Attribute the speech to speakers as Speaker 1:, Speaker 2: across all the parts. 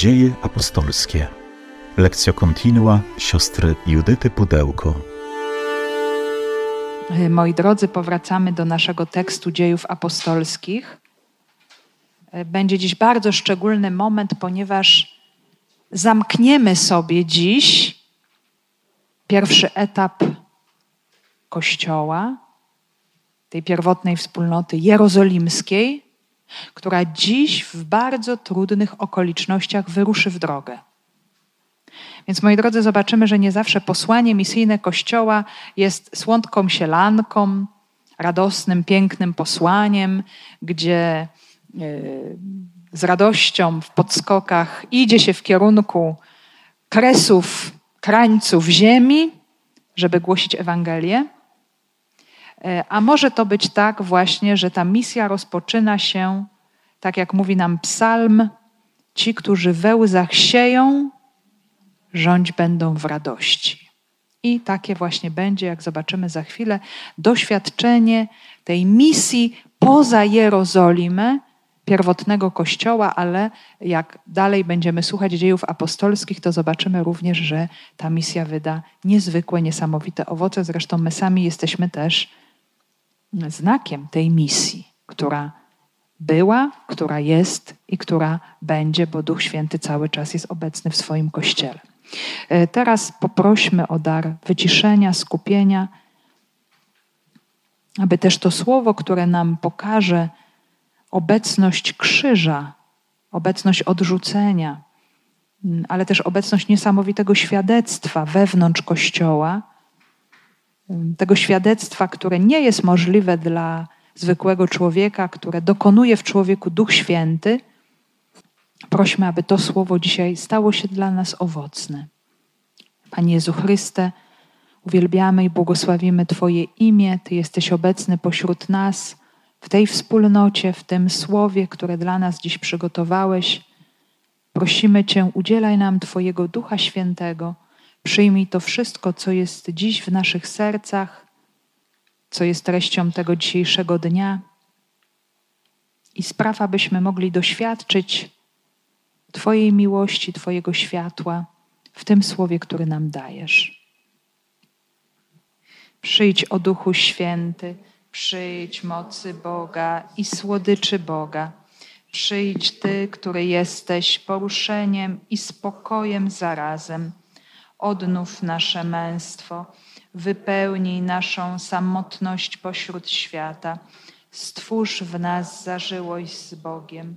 Speaker 1: Dzieje apostolskie. Lekcja kontinua siostry Judyty Pudełko.
Speaker 2: Moi drodzy, powracamy do naszego tekstu dziejów apostolskich. Będzie dziś bardzo szczególny moment, ponieważ zamkniemy sobie dziś pierwszy etap Kościoła, tej pierwotnej wspólnoty jerozolimskiej, która dziś w bardzo trudnych okolicznościach wyruszy w drogę. Więc moi drodzy, zobaczymy, że nie zawsze posłanie misyjne Kościoła jest słodką sielanką, radosnym, pięknym posłaniem, gdzie e, z radością w podskokach idzie się w kierunku kresów, krańców ziemi, żeby głosić Ewangelię. E, a może to być tak właśnie, że ta misja rozpoczyna się, tak jak mówi nam psalm, ci, którzy we łzach sieją, rządź będą w radości. I takie właśnie będzie, jak zobaczymy za chwilę, doświadczenie tej misji poza Jerozolimę, pierwotnego kościoła, ale jak dalej będziemy słuchać dziejów apostolskich, to zobaczymy również, że ta misja wyda niezwykłe, niesamowite owoce. Zresztą my sami jesteśmy też znakiem tej misji, która była, która jest i która będzie, bo Duch Święty cały czas jest obecny w swoim kościele. E, teraz poprośmy o dar wyciszenia, skupienia, aby też to słowo, które nam pokaże obecność krzyża, obecność odrzucenia, ale też obecność niesamowitego świadectwa wewnątrz Kościoła, tego świadectwa, które nie jest możliwe dla zwykłego człowieka, które dokonuje w człowieku Duch Święty, prośmy, aby to słowo dzisiaj stało się dla nas owocne. Panie Jezu Chryste, uwielbiamy i błogosławimy Twoje imię. Ty jesteś obecny pośród nas, w tej wspólnocie, w tym słowie, które dla nas dziś przygotowałeś. Prosimy Cię, udzielaj nam Twojego Ducha Świętego Przyjmij to wszystko, co jest dziś w naszych sercach, co jest treścią tego dzisiejszego dnia i spraw, abyśmy mogli doświadczyć Twojej miłości, Twojego światła w tym słowie, który nam dajesz. Przyjdź o Duchu Święty, przyjdź mocy Boga i słodyczy Boga. Przyjdź Ty, który jesteś poruszeniem i spokojem zarazem odnów nasze męstwo, wypełnij naszą samotność pośród świata, stwórz w nas zażyłość z Bogiem.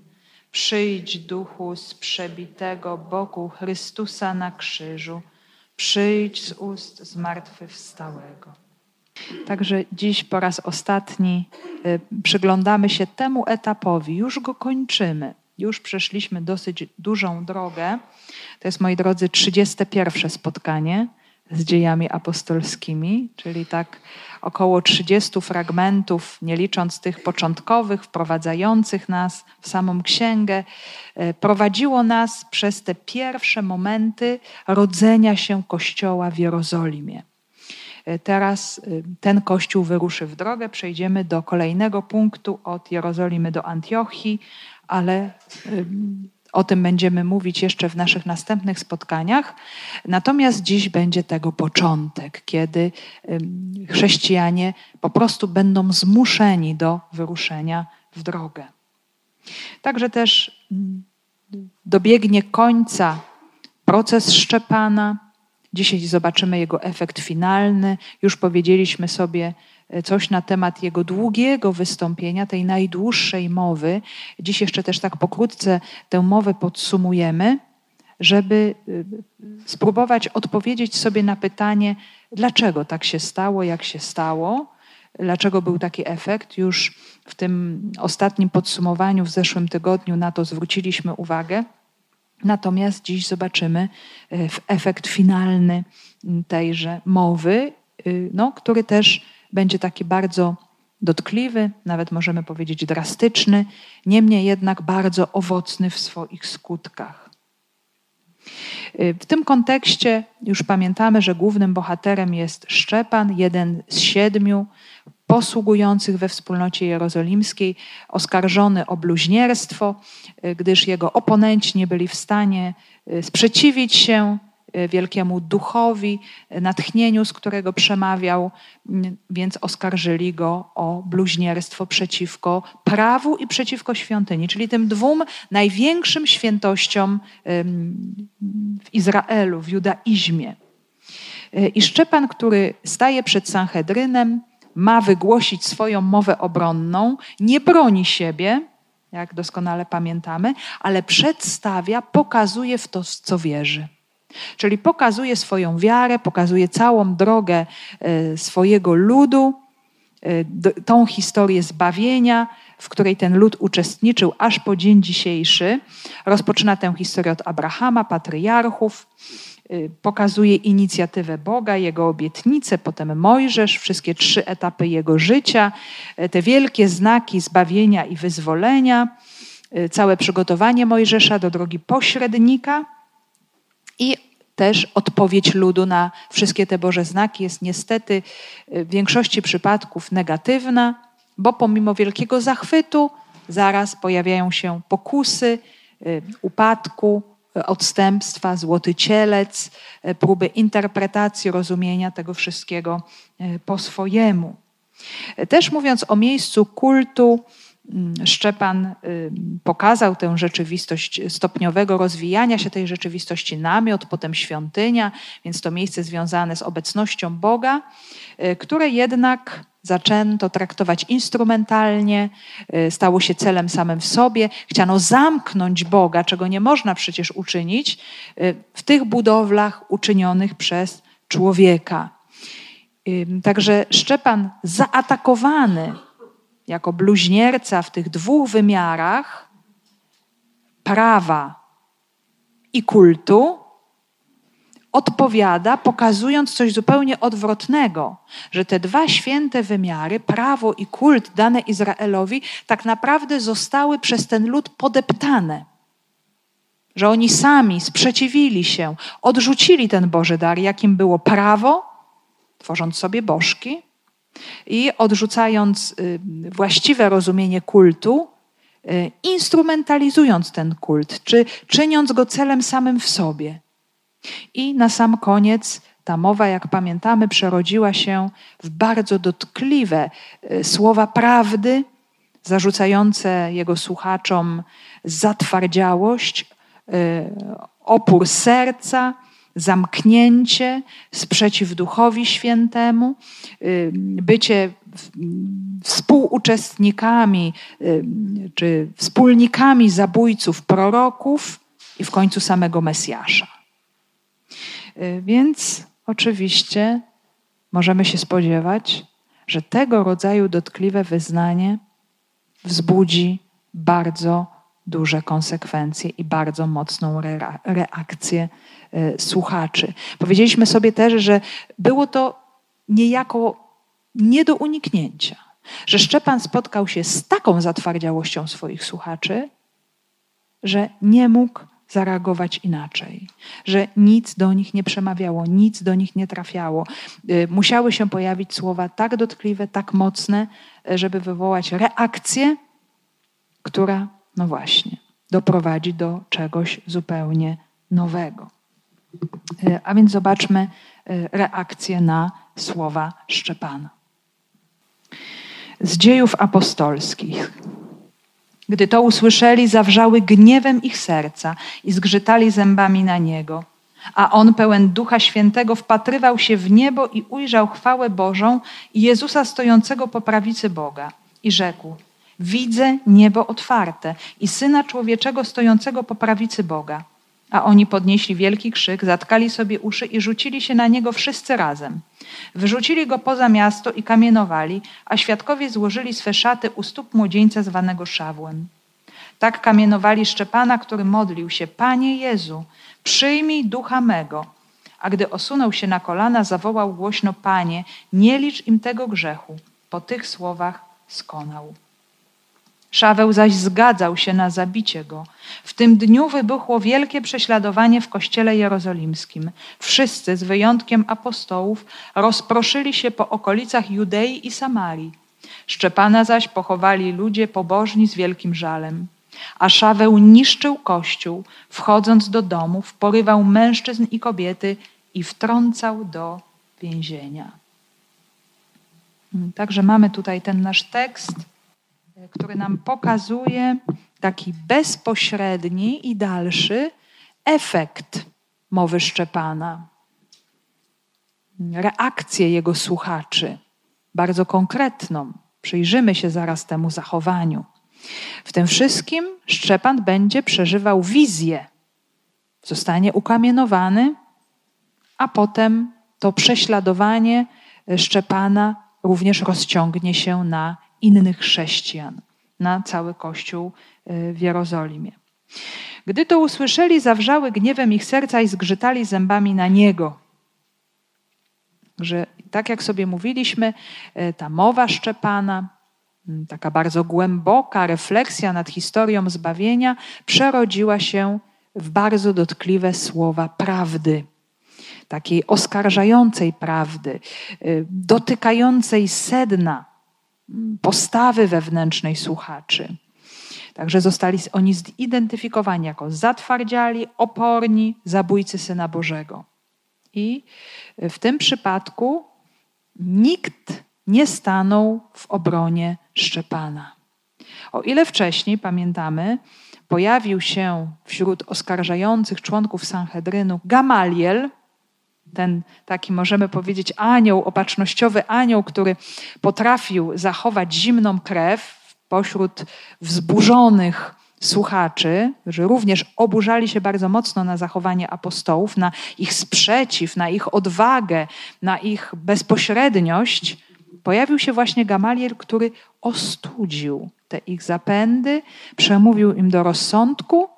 Speaker 2: Przyjdź duchu z przebitego boku Chrystusa na krzyżu, przyjdź z ust zmartwychwstałego. Także dziś po raz ostatni y, przyglądamy się temu etapowi, już go kończymy. Już przeszliśmy dosyć dużą drogę. To jest, moi drodzy, 31 spotkanie z dziejami apostolskimi, czyli tak około 30 fragmentów, nie licząc tych początkowych, wprowadzających nas w samą księgę, e, prowadziło nas przez te pierwsze momenty rodzenia się Kościoła w Jerozolimie. E, teraz e, ten Kościół wyruszy w drogę. Przejdziemy do kolejnego punktu od Jerozolimy do Antiochii, ale o tym będziemy mówić jeszcze w naszych następnych spotkaniach. Natomiast dziś będzie tego początek, kiedy chrześcijanie po prostu będą zmuszeni do wyruszenia w drogę. Także też dobiegnie końca proces Szczepana. Dzisiaj zobaczymy jego efekt finalny. Już powiedzieliśmy sobie, coś na temat jego długiego wystąpienia, tej najdłuższej mowy. Dziś jeszcze też tak pokrótce tę mowę podsumujemy, żeby y, spróbować odpowiedzieć sobie na pytanie, dlaczego tak się stało, jak się stało, dlaczego był taki efekt. Już w tym ostatnim podsumowaniu w zeszłym tygodniu na to zwróciliśmy uwagę. Natomiast dziś zobaczymy y, efekt finalny tejże mowy, no, który też będzie taki bardzo dotkliwy, nawet możemy powiedzieć drastyczny, niemniej jednak bardzo owocny w swoich skutkach. Y, w tym kontekście już pamiętamy, że głównym bohaterem jest Szczepan, jeden z siedmiu. posługujących we wspólnocie jerozolimskiej, oskarżony o bluźnierstwo, gdyż jego oponenci nie byli w stanie sprzeciwić się wielkiemu duchowi, e, natchnieniu, z którego przemawiał, więc oskarżyli go o bluźnierstwo przeciwko prawu i przeciwko świątyni, czyli tym dwóm największym świętościom w Izraelu, w judaizmie. E, I Szczepan, który staje przed Sanhedrynem, ma wygłosić swoją mowę obronną, nie broni siebie, jak doskonale pamiętamy, ale przedstawia, pokazuje w to, co wierzy. Czyli pokazuje swoją wiarę, pokazuje całą drogę e, swojego ludu, e, tą historię zbawienia, w której ten lud uczestniczył aż po dzień dzisiejszy. Rozpoczyna tę historię od Abrahama, patriarchów, e, pokazuje inicjatywę Boga, jego obietnice, potem Mojżesz, wszystkie trzy etapy jego życia, te wielkie znaki zbawienia i wyzwolenia, całe przygotowanie Mojżesza do drogi pośrednika i też odpowiedź ludu na wszystkie te Boże znaki jest niestety y, w większości przypadków negatywna, bo pomimo wielkiego zachwytu zaraz pojawiają się pokusy y, upadku, y, odstępstwa, złoty cielec, próby interpretacji, rozumienia tego wszystkiego po swojemu. Też mówiąc o miejscu kultu, Szczepan y, pokazał tę rzeczywistość stopniowego rozwijania się tej rzeczywistości namiot, potem świątynia, więc to miejsce związane z obecnością Boga, y, które jednak zaczęto traktować instrumentalnie, y, stało się celem samym w sobie. Chciano zamknąć Boga, czego nie można przecież uczynić, w tych budowlach uczynionych przez człowieka. Także Szczepan zaatakowany jako bluźnierca w tych dwóch wymiarach prawa i kultu, odpowiada, pokazując coś zupełnie odwrotnego, że te dwa święte wymiary, prawo i kult dane Izraelowi, tak naprawdę zostały przez ten lud podeptane. Że oni sami sprzeciwili się, odrzucili ten Boży dar, jakim było prawo, tworząc sobie bożki, i odrzucając y, właściwe rozumienie kultu, y, instrumentalizując ten kult, czy czyniąc go celem samym w sobie. I na sam koniec ta mowa, jak pamiętamy, przerodziła się w bardzo dotkliwe y, słowa prawdy, zarzucające jego słuchaczom zatwardziałość, opór serca, zamknięcie, sprzeciw Duchowi Świętemu, y, bycie współuczestnikami y, czy wspólnikami zabójców proroków i w końcu samego Mesjasza. Y, więc oczywiście możemy się spodziewać, że tego rodzaju dotkliwe wyznanie wzbudzi bardzo duże konsekwencje i bardzo mocną reakcję e, słuchaczy. Powiedzieliśmy sobie też, że było to niejako nie do uniknięcia, że Szczepan spotkał się z taką zatwardziałością swoich słuchaczy, że nie mógł zareagować inaczej, że nic do nich nie przemawiało, nic do nich nie trafiało. E, musiały się pojawić słowa tak dotkliwe, tak mocne, e, żeby wywołać reakcję, która no właśnie, doprowadzi do czegoś zupełnie nowego. E, a więc zobaczmy e, reakcję na słowa Szczepana. Z dziejów apostolskich. Gdy to usłyszeli, zawrzały gniewem ich serca i zgrzytali zębami na niego. A on, pełen Ducha Świętego, wpatrywał się w niebo i ujrzał chwałę Bożą i Jezusa stojącego po prawicy Boga. I rzekł: Widzę niebo otwarte i syna człowieczego stojącego po prawicy Boga. A oni podnieśli wielki krzyk, zatkali sobie uszy i rzucili się na niego wszyscy razem. Wyrzucili go poza miasto i kamienowali, a świadkowie złożyli swe szaty u stóp młodzieńca zwanego Szawłem. Tak kamienowali Szczepana, który modlił się: Panie Jezu, przyjmij ducha mego. A gdy osunął się na kolana, zawołał głośno: Panie, nie licz im tego grzechu. Po tych słowach skonał. Szaweł zaś zgadzał się na zabicie go. W tym dniu wybuchło wielkie prześladowanie w kościele jerozolimskim. Wszyscy, z wyjątkiem apostołów, rozproszyli się po okolicach Judei i Samarii. Szczepana zaś pochowali ludzie pobożni z wielkim żalem. A Szaweł niszczył kościół, wchodząc do domów, porywał mężczyzn i kobiety i wtrącał do więzienia. Także mamy tutaj ten nasz tekst, który nam pokazuje taki bezpośredni i dalszy efekt mowy Szczepana, reakcję jego słuchaczy, bardzo konkretną. Przyjrzymy się zaraz temu zachowaniu. W tym wszystkim Szczepan będzie przeżywał wizję. Zostanie ukamienowany, a potem to prześladowanie Szczepana również rozciągnie się na innych chrześcijan, na cały Kościół y, w Jerozolimie. Gdy to usłyszeli, zawrzały gniewem ich serca i zgrzytali zębami na niego. Że tak jak sobie mówiliśmy, y, ta mowa Szczepana, y, taka bardzo głęboka refleksja nad historią zbawienia, przerodziła się w bardzo dotkliwe słowa prawdy takiej oskarżającej prawdy, dotykającej sedna postawy wewnętrznej słuchaczy. Także zostali oni zidentyfikowani jako zatwardziali, oporni, zabójcy Syna Bożego. I w tym przypadku nikt nie stanął w obronie Szczepana. O ile wcześniej, pamiętamy, pojawił się wśród oskarżających członków Sanhedrynu Gamaliel, ten taki, możemy powiedzieć, anioł, opatrznościowy anioł, który potrafił zachować zimną krew pośród wzburzonych słuchaczy, którzy również oburzali się bardzo mocno na zachowanie apostołów, na ich sprzeciw, na ich odwagę, na ich bezpośredniość, pojawił się właśnie Gamaliel, który ostudził te ich zapędy, przemówił im do rozsądku,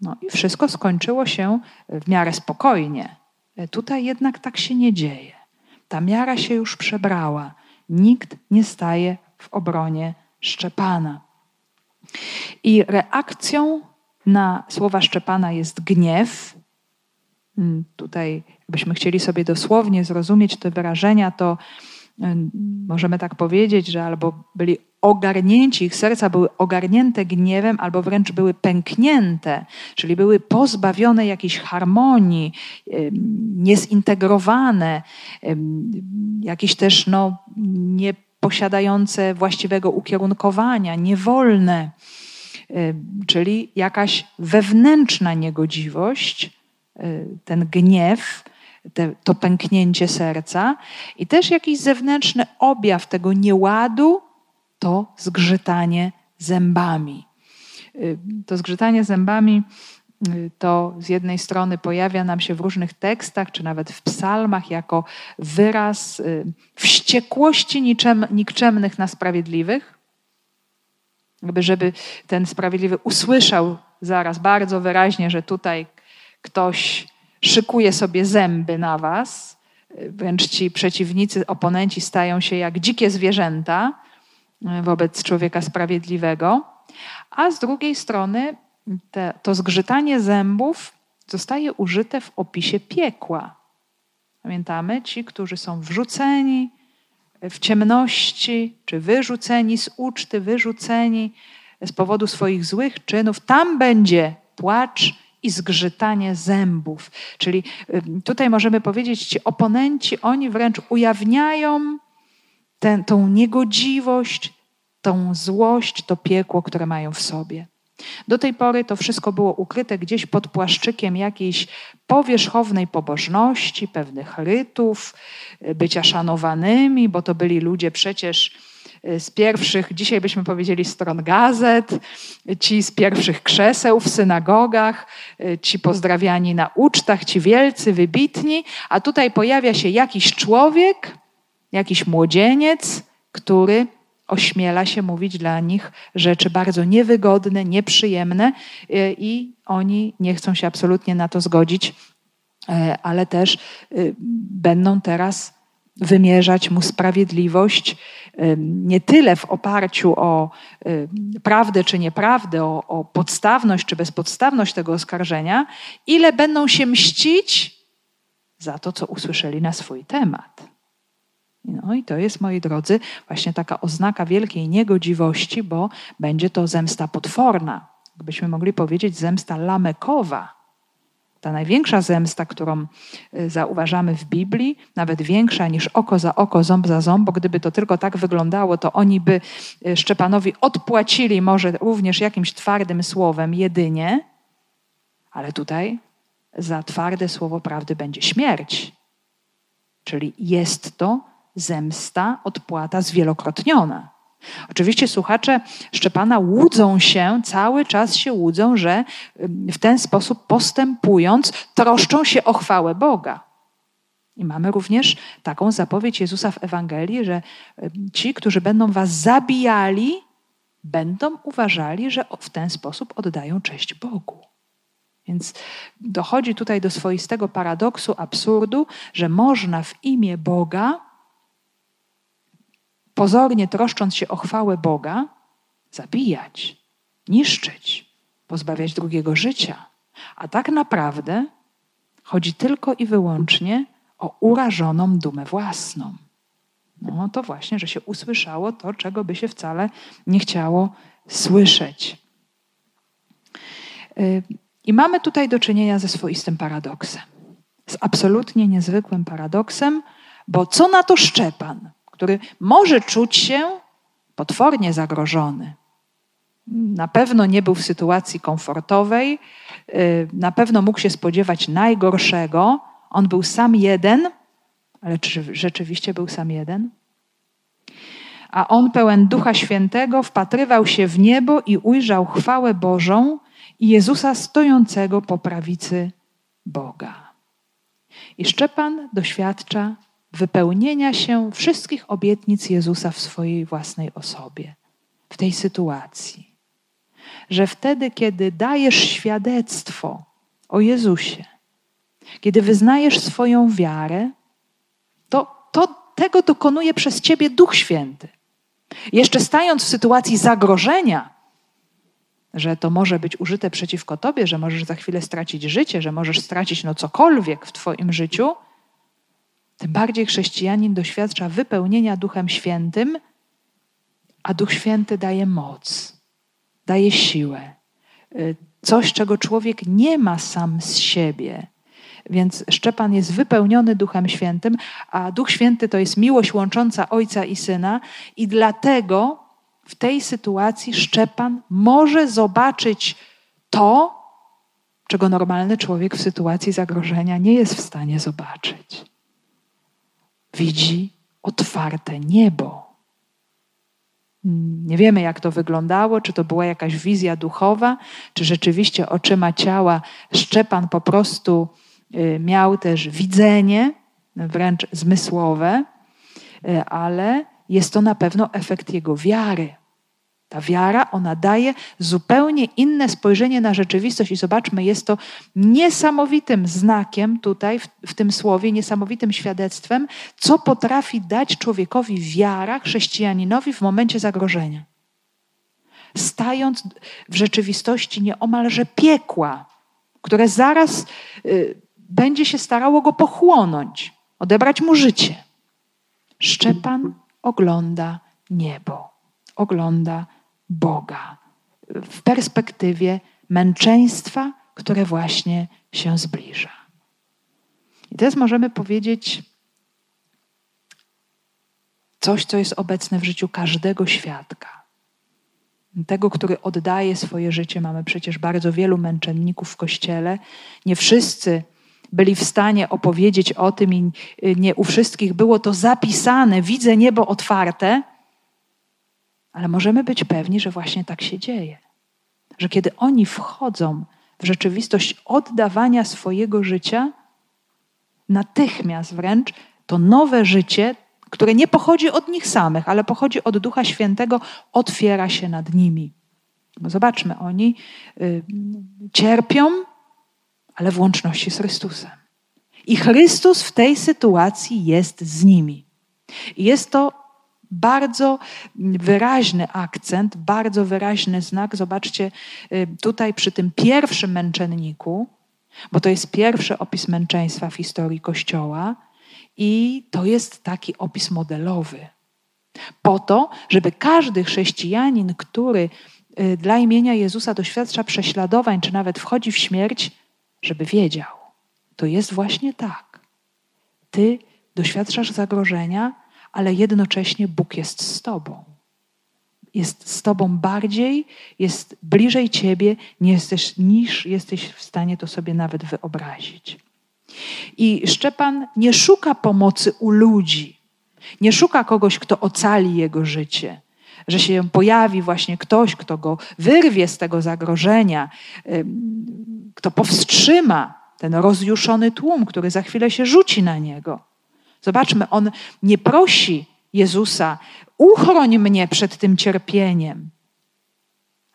Speaker 2: no i wszystko skończyło się w miarę spokojnie. Tutaj jednak tak się nie dzieje. Ta miara się już przebrała. Nikt nie staje w obronie Szczepana. I reakcją na słowa Szczepana jest gniew. Hmm, tutaj, jakbyśmy chcieli sobie dosłownie zrozumieć te wyrażenia, to hmm, możemy tak powiedzieć, że albo byli ogarnięci, ich serca były ogarnięte gniewem, albo wręcz były pęknięte, czyli były pozbawione jakiejś harmonii, niezintegrowane, jakieś też no, nieposiadające właściwego ukierunkowania, niewolne, czyli jakaś wewnętrzna niegodziwość, y, ten gniew, te, to pęknięcie serca i też jakiś zewnętrzny objaw tego nieładu, to zgrzytanie zębami. Y, to zgrzytanie zębami y, to z jednej strony pojawia nam się w różnych tekstach, czy nawet w psalmach, jako wyraz y, wściekłości niczem, nikczemnych na sprawiedliwych. Jakby, żeby ten sprawiedliwy usłyszał zaraz bardzo wyraźnie, że tutaj ktoś szykuje sobie zęby na was, wręcz ci przeciwnicy, oponenci stają się jak dzikie zwierzęta, wobec człowieka sprawiedliwego, a z drugiej strony te, to zgrzytanie zębów zostaje użyte w opisie piekła. Pamiętamy, ci, którzy są wrzuceni w ciemności, czy wyrzuceni z uczty, wyrzuceni z powodu swoich złych czynów, tam będzie płacz i zgrzytanie zębów. Czyli tutaj możemy powiedzieć, ci oponenci, oni wręcz ujawniają tę, tą niegodziwość, tą złość, to piekło, które mają w sobie. Do tej pory to wszystko było ukryte gdzieś pod płaszczykiem jakiejś powierzchownej pobożności, pewnych rytów, bycia szanowanymi, bo to byli ludzie przecież e, z pierwszych, dzisiaj byśmy powiedzieli stron gazet, ci z pierwszych krzeseł w synagogach, e, ci pozdrawiani na ucztach, ci wielcy, wybitni, a tutaj pojawia się jakiś człowiek, jakiś młodzieniec, który ośmiela się mówić dla nich rzeczy bardzo niewygodne, nieprzyjemne e, i oni nie chcą się absolutnie na to zgodzić, e, ale też e, będą teraz wymierzać mu sprawiedliwość nie tyle w oparciu o prawdę czy nieprawdę, o, o podstawność czy bezpodstawność tego oskarżenia, ile będą się mścić za to, co usłyszeli na swój temat. No i to jest, moi drodzy, właśnie taka oznaka wielkiej niegodziwości, bo będzie to zemsta potworna. Gdybyśmy mogli powiedzieć zemsta lamekowa. Ta największa zemsta, którą y, zauważamy w Biblii, nawet większa niż oko za oko, ząb za ząb, bo gdyby to tylko tak wyglądało, to oni by y, Szczepanowi odpłacili może również jakimś twardym słowem jedynie, ale tutaj za twarde słowo prawdy będzie śmierć. Czyli jest to zemsta, odpłata zwielokrotniona. Oczywiście słuchacze Szczepana łudzą się, cały czas się łudzą, że w ten sposób postępując, troszczą się o chwałę Boga. I mamy również taką zapowiedź Jezusa w Ewangelii, że ci, którzy będą was zabijali, będą uważali, że w ten sposób oddają cześć Bogu. Więc dochodzi tutaj do swoistego paradoksu, absurdu, że można w imię Boga pozornie troszcząc się o chwałę Boga, zabijać, niszczyć, pozbawiać drugiego życia. A tak naprawdę chodzi tylko i wyłącznie o urażoną dumę własną. No to właśnie, że się usłyszało to, czego by się wcale nie chciało słyszeć. Y, I mamy tutaj do czynienia ze swoistym paradoksem. Z absolutnie niezwykłym paradoksem, bo co na to Szczepan? Który może czuć się potwornie zagrożony. Na pewno nie był w sytuacji komfortowej, y, na pewno mógł się spodziewać najgorszego. On był sam jeden, ale czy rzeczywiście był sam jeden? A on pełen Ducha Świętego wpatrywał się w niebo i ujrzał chwałę Bożą i Jezusa stojącego po prawicy Boga. I Szczepan doświadcza wypełnienia się wszystkich obietnic Jezusa w swojej własnej osobie, w tej sytuacji. Że wtedy, kiedy dajesz świadectwo o Jezusie, kiedy wyznajesz swoją wiarę, to, to tego dokonuje przez ciebie Duch Święty. Jeszcze stając w sytuacji zagrożenia, że to może być użyte przeciwko tobie, że możesz za chwilę stracić życie, że możesz stracić no cokolwiek w twoim życiu, tym bardziej chrześcijanin doświadcza wypełnienia Duchem Świętym, a Duch Święty daje moc, daje siłę. Y, coś, czego człowiek nie ma sam z siebie. Więc Szczepan jest wypełniony Duchem Świętym, a Duch Święty to jest miłość łącząca Ojca i Syna, i dlatego w tej sytuacji Szczepan może zobaczyć to, czego normalny człowiek w sytuacji zagrożenia nie jest w stanie zobaczyć widzi otwarte niebo. Nie wiemy, jak to wyglądało, czy to była jakaś wizja duchowa, czy rzeczywiście oczyma ciała Szczepan po prostu y, miał też widzenie, wręcz zmysłowe, y, ale jest to na pewno efekt jego wiary. Ta wiara, ona daje zupełnie inne spojrzenie na rzeczywistość i zobaczmy, jest to niesamowitym znakiem tutaj w, w, tym słowie, niesamowitym świadectwem, co potrafi dać człowiekowi wiara, chrześcijaninowi w momencie zagrożenia. Stając w rzeczywistości nieomalże piekła, które zaraz y, będzie się starało go pochłonąć, odebrać mu życie. Szczepan ogląda niebo, ogląda Boga w perspektywie męczeństwa, które właśnie się zbliża. I teraz możemy powiedzieć coś, co jest obecne w życiu każdego świadka. Tego, który oddaje swoje życie. Mamy przecież bardzo wielu męczenników w kościele. Nie wszyscy byli w stanie opowiedzieć o tym, i nie u wszystkich było to zapisane. Widzę niebo otwarte ale możemy być pewni, że właśnie tak się dzieje. Że kiedy oni wchodzą w rzeczywistość oddawania swojego życia, natychmiast wręcz to nowe życie, które nie pochodzi od nich samych, ale pochodzi od Ducha Świętego, otwiera się nad nimi. Bo zobaczmy, oni y, cierpią, ale w łączności z Chrystusem. I Chrystus w tej sytuacji jest z nimi. I jest to bardzo wyraźny akcent, bardzo wyraźny znak. Zobaczcie y, tutaj przy tym pierwszym męczenniku, bo to jest pierwszy opis męczeństwa w historii Kościoła. I to jest taki opis modelowy. Po to, żeby każdy chrześcijanin, który y, dla imienia Jezusa doświadcza prześladowań, czy nawet wchodzi w śmierć, żeby wiedział, to jest właśnie tak. Ty doświadczasz zagrożenia, ale jednocześnie Bóg jest z Tobą. Jest z Tobą bardziej, jest bliżej Ciebie jesteś, niż jesteś w stanie to sobie nawet wyobrazić. I Szczepan nie szuka pomocy u ludzi, nie szuka kogoś, kto ocali jego życie, że się pojawi właśnie ktoś, kto go wyrwie z tego zagrożenia, kto powstrzyma ten rozjuszony tłum, który za chwilę się rzuci na niego. Zobaczmy, on nie prosi Jezusa, uchroń mnie przed tym cierpieniem,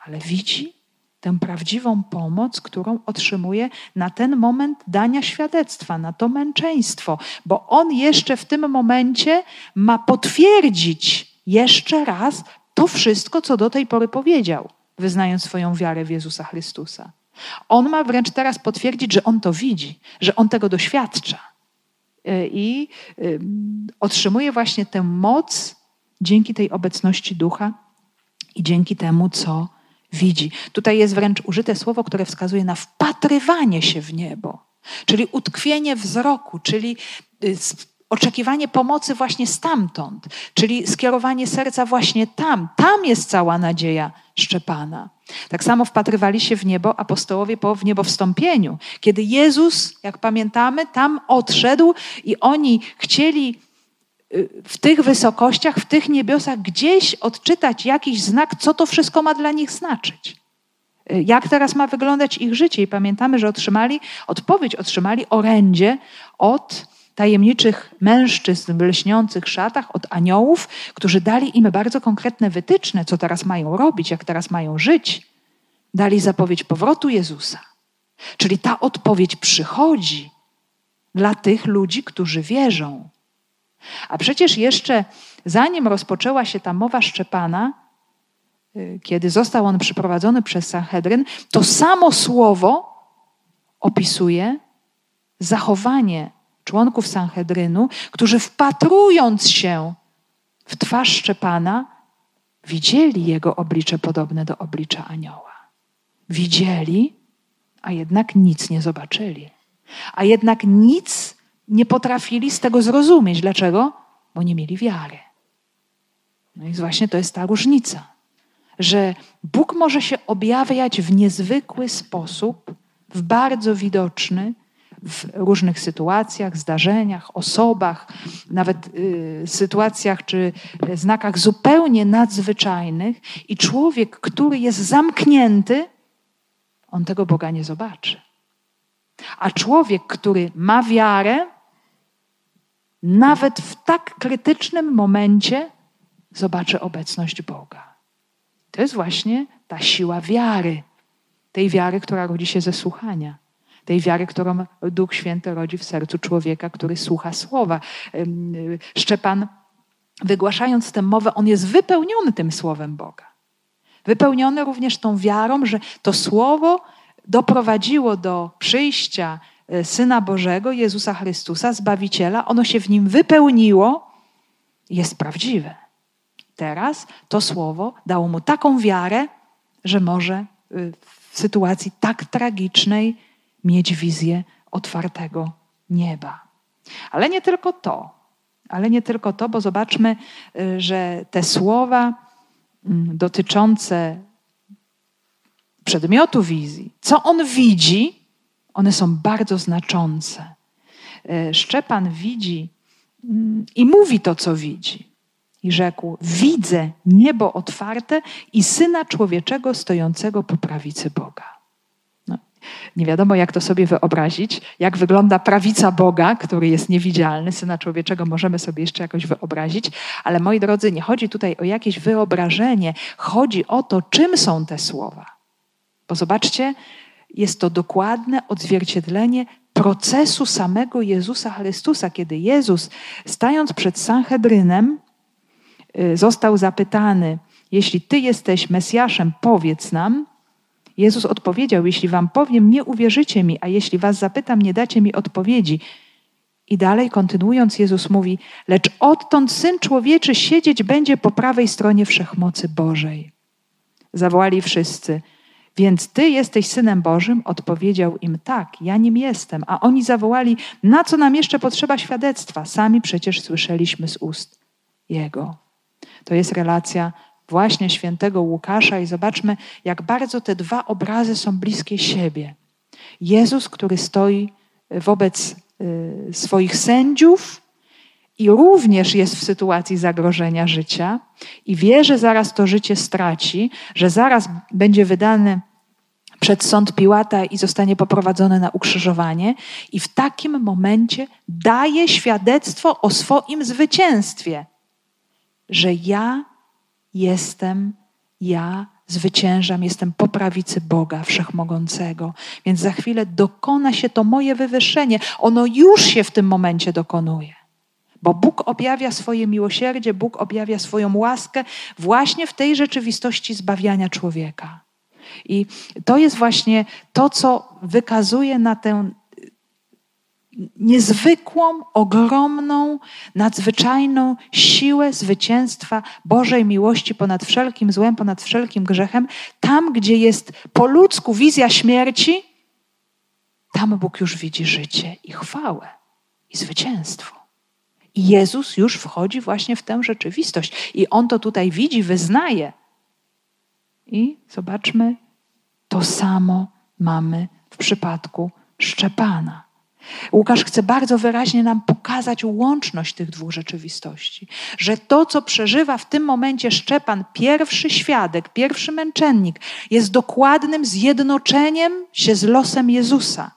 Speaker 2: ale widzi tę prawdziwą pomoc, którą otrzymuje na ten moment dania świadectwa, na to męczeństwo, bo on jeszcze w tym momencie ma potwierdzić jeszcze raz to wszystko, co do tej pory powiedział, wyznając swoją wiarę w Jezusa Chrystusa. On ma wręcz teraz potwierdzić, że on to widzi, że on tego doświadcza. E, I otrzymuje właśnie tę moc dzięki tej obecności ducha i dzięki temu, co widzi. Tutaj jest wręcz użyte słowo, które wskazuje na wpatrywanie się w niebo, czyli utkwienie wzroku, czyli y, oczekiwanie pomocy właśnie stamtąd, czyli skierowanie serca właśnie tam. Tam jest cała nadzieja Szczepana. Tak samo wpatrywali się w niebo apostołowie po w niebo wstąpieniu. Kiedy Jezus, jak pamiętamy, tam odszedł i oni chcieli y, w tych wysokościach, w tych niebiosach gdzieś odczytać jakiś znak, co to wszystko ma dla nich znaczyć. Y, jak teraz ma wyglądać ich życie? I pamiętamy, że otrzymali odpowiedź, otrzymali orędzie od tajemniczych mężczyzn w lśniących szatach, od aniołów, którzy dali im bardzo konkretne wytyczne, co teraz mają robić, jak teraz mają żyć. Dali zapowiedź powrotu Jezusa. Czyli ta odpowiedź przychodzi dla tych ludzi, którzy wierzą. A przecież jeszcze zanim rozpoczęła się ta mowa Szczepana, y, kiedy został on przyprowadzony przez Sanhedryn, to samo słowo opisuje zachowanie członków Sanhedrynu, którzy wpatrując się w twarz Szczepana, widzieli jego oblicze podobne do oblicza anioła. Widzieli, a jednak nic nie zobaczyli. A jednak nic nie potrafili z tego zrozumieć. Dlaczego? Bo nie mieli wiary. No i właśnie to jest ta różnica, że Bóg może się objawiać w niezwykły sposób, w bardzo widoczny, w różnych sytuacjach, zdarzeniach, osobach, nawet y, sytuacjach czy znakach zupełnie nadzwyczajnych, i człowiek, który jest zamknięty, on tego Boga nie zobaczy. A człowiek, który ma wiarę, nawet w tak krytycznym momencie zobaczy obecność Boga. To jest właśnie ta siła wiary, tej wiary, która rodzi się ze słuchania tej wiary, którą Duch Święty rodzi w sercu człowieka, który słucha słowa. Szczepan, wygłaszając tę mowę, on jest wypełniony tym słowem Boga. Wypełniony również tą wiarą, że to słowo doprowadziło do przyjścia e, Syna Bożego, Jezusa Chrystusa, Zbawiciela. Ono się w nim wypełniło jest prawdziwe. Teraz to słowo dało mu taką wiarę, że może y, w sytuacji tak tragicznej mieć wizję otwartego nieba. Ale nie tylko to. Ale nie tylko to, bo zobaczmy, y, że te słowa mm, dotyczące przedmiotu wizji, co on widzi, one są bardzo znaczące. Y, Szczepan widzi mm, i mówi to, co widzi. I rzekł: Widzę niebo otwarte i syna człowieczego stojącego po prawicy Boga. Nie wiadomo, jak to sobie wyobrazić, jak wygląda prawica Boga, który jest niewidzialny, syna człowieczego możemy sobie jeszcze jakoś wyobrazić, ale moi drodzy, nie chodzi tutaj o jakieś wyobrażenie, chodzi o to, czym są te słowa. Bo zobaczcie, jest to dokładne odzwierciedlenie procesu samego Jezusa Chrystusa, kiedy Jezus, stając przed Sanhedrynem, y, został zapytany: Jeśli Ty jesteś Mesjaszem, powiedz nam. Jezus odpowiedział: Jeśli wam powiem, nie uwierzycie mi, a jeśli was zapytam, nie dacie mi odpowiedzi. I dalej kontynuując, Jezus mówi: Lecz odtąd syn człowieczy siedzieć będzie po prawej stronie wszechmocy Bożej. Zawołali wszyscy: Więc ty jesteś synem Bożym? Odpowiedział im: Tak, ja nim jestem. A oni zawołali: Na co nam jeszcze potrzeba świadectwa? Sami przecież słyszeliśmy z ust Jego. To jest relacja właśnie świętego Łukasza i zobaczmy, jak bardzo te dwa obrazy są bliskie siebie. Jezus, który stoi wobec y, swoich sędziów i również jest w sytuacji zagrożenia życia i wie, że zaraz to życie straci, że zaraz będzie wydany przed sąd Piłata i zostanie poprowadzony na ukrzyżowanie, i w takim momencie daje świadectwo o swoim zwycięstwie, że ja jestem, ja zwyciężam, jestem po prawicy Boga Wszechmogącego. Więc za chwilę dokona się to moje wywyższenie. Ono już się w tym momencie dokonuje. Bo Bóg objawia swoje miłosierdzie, Bóg objawia swoją łaskę właśnie w tej rzeczywistości zbawiania człowieka. I to jest właśnie to, co wykazuje na tę niezwykłą, ogromną, nadzwyczajną siłę zwycięstwa Bożej miłości ponad wszelkim złem, ponad wszelkim grzechem. Tam, gdzie jest po ludzku wizja śmierci, tam Bóg już widzi życie i chwałę i zwycięstwo. I Jezus już wchodzi właśnie w tę rzeczywistość. I On to tutaj widzi, wyznaje. I zobaczmy, to samo mamy w przypadku Szczepana. Łukasz chce bardzo wyraźnie nam pokazać łączność tych dwóch rzeczywistości. Że to, co przeżywa w tym momencie Szczepan, pierwszy świadek, pierwszy męczennik, jest dokładnym zjednoczeniem się z losem Jezusa.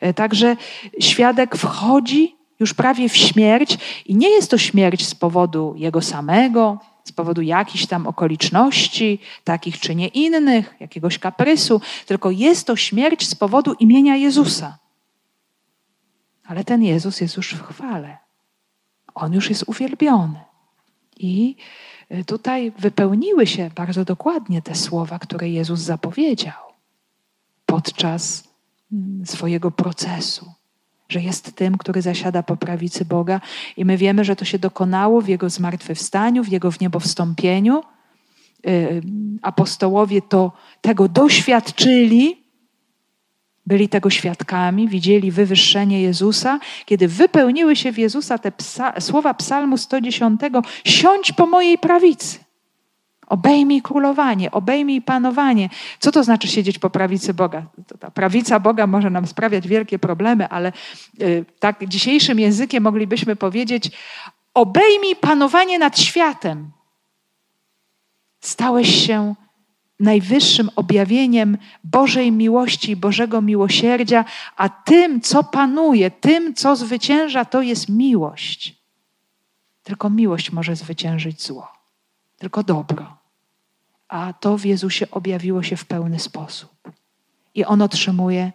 Speaker 2: E, także świadek wchodzi już prawie w śmierć i nie jest to śmierć z powodu jego samego, z powodu jakichś tam okoliczności, takich czy nie innych, jakiegoś kaprysu, tylko jest to śmierć z powodu imienia Jezusa. Ale ten Jezus jest już w chwale. On już jest uwielbiony. I y, tutaj wypełniły się bardzo dokładnie te słowa, które Jezus zapowiedział podczas mm, swojego procesu, że jest tym, który zasiada po prawicy Boga, i my wiemy, że to się dokonało w Jego zmartwychwstaniu, w Jego wniebowstąpieniu. Y, apostołowie to tego doświadczyli byli tego świadkami, widzieli wywyższenie Jezusa, kiedy wypełniły się w Jezusa te psa, słowa Psalmu 110: Siądź po mojej prawicy. Obejmij królowanie, obejmij panowanie. Co to znaczy siedzieć po prawicy Boga? Ta prawica Boga może nam sprawiać wielkie problemy, ale y, tak dzisiejszym językiem moglibyśmy powiedzieć: obejmij panowanie nad światem. Stałeś się najwyższym objawieniem Bożej miłości Bożego miłosierdzia, a tym, co panuje, tym, co zwycięża, to jest miłość. Tylko miłość może zwyciężyć zło, tylko dobro. A to w Jezusie objawiło się w pełny sposób. I on otrzymuje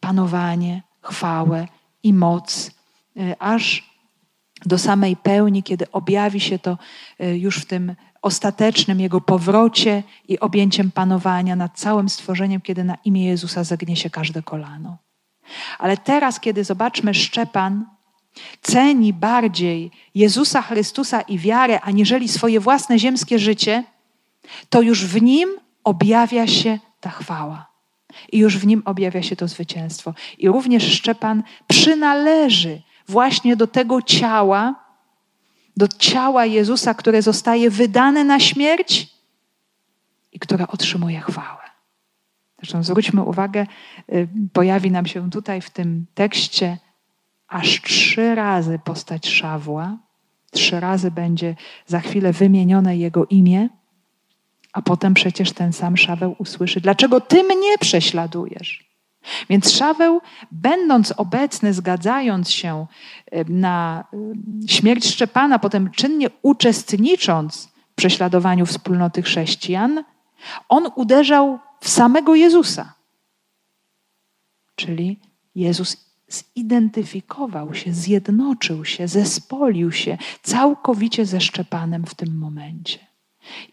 Speaker 2: panowanie, chwałę i moc, y, aż do samej pełni, kiedy objawi się to y, już w tym ostatecznym Jego powrocie i objęciem panowania nad całym stworzeniem, kiedy na imię Jezusa zagnie się każde kolano. Ale teraz, kiedy zobaczmy Szczepan, ceni bardziej Jezusa Chrystusa i wiarę, aniżeli swoje własne ziemskie życie, to już w nim objawia się ta chwała. I już w nim objawia się to zwycięstwo. I również Szczepan przynależy właśnie do tego ciała, do ciała Jezusa, które zostaje wydane na śmierć i które otrzymuje chwałę. Zresztą zwróćmy uwagę, y, pojawi nam się tutaj w tym tekście aż trzy razy postać Szawła. Trzy razy będzie za chwilę wymienione jego imię, a potem przecież ten sam Szaweł usłyszy: Dlaczego ty mnie prześladujesz? Więc Szaweł, będąc obecny, zgadzając się na śmierć Szczepana, potem czynnie uczestnicząc w prześladowaniu wspólnoty chrześcijan, on uderzał w samego Jezusa. Czyli Jezus zidentyfikował się, zjednoczył się, zespolił się całkowicie ze Szczepanem w tym momencie.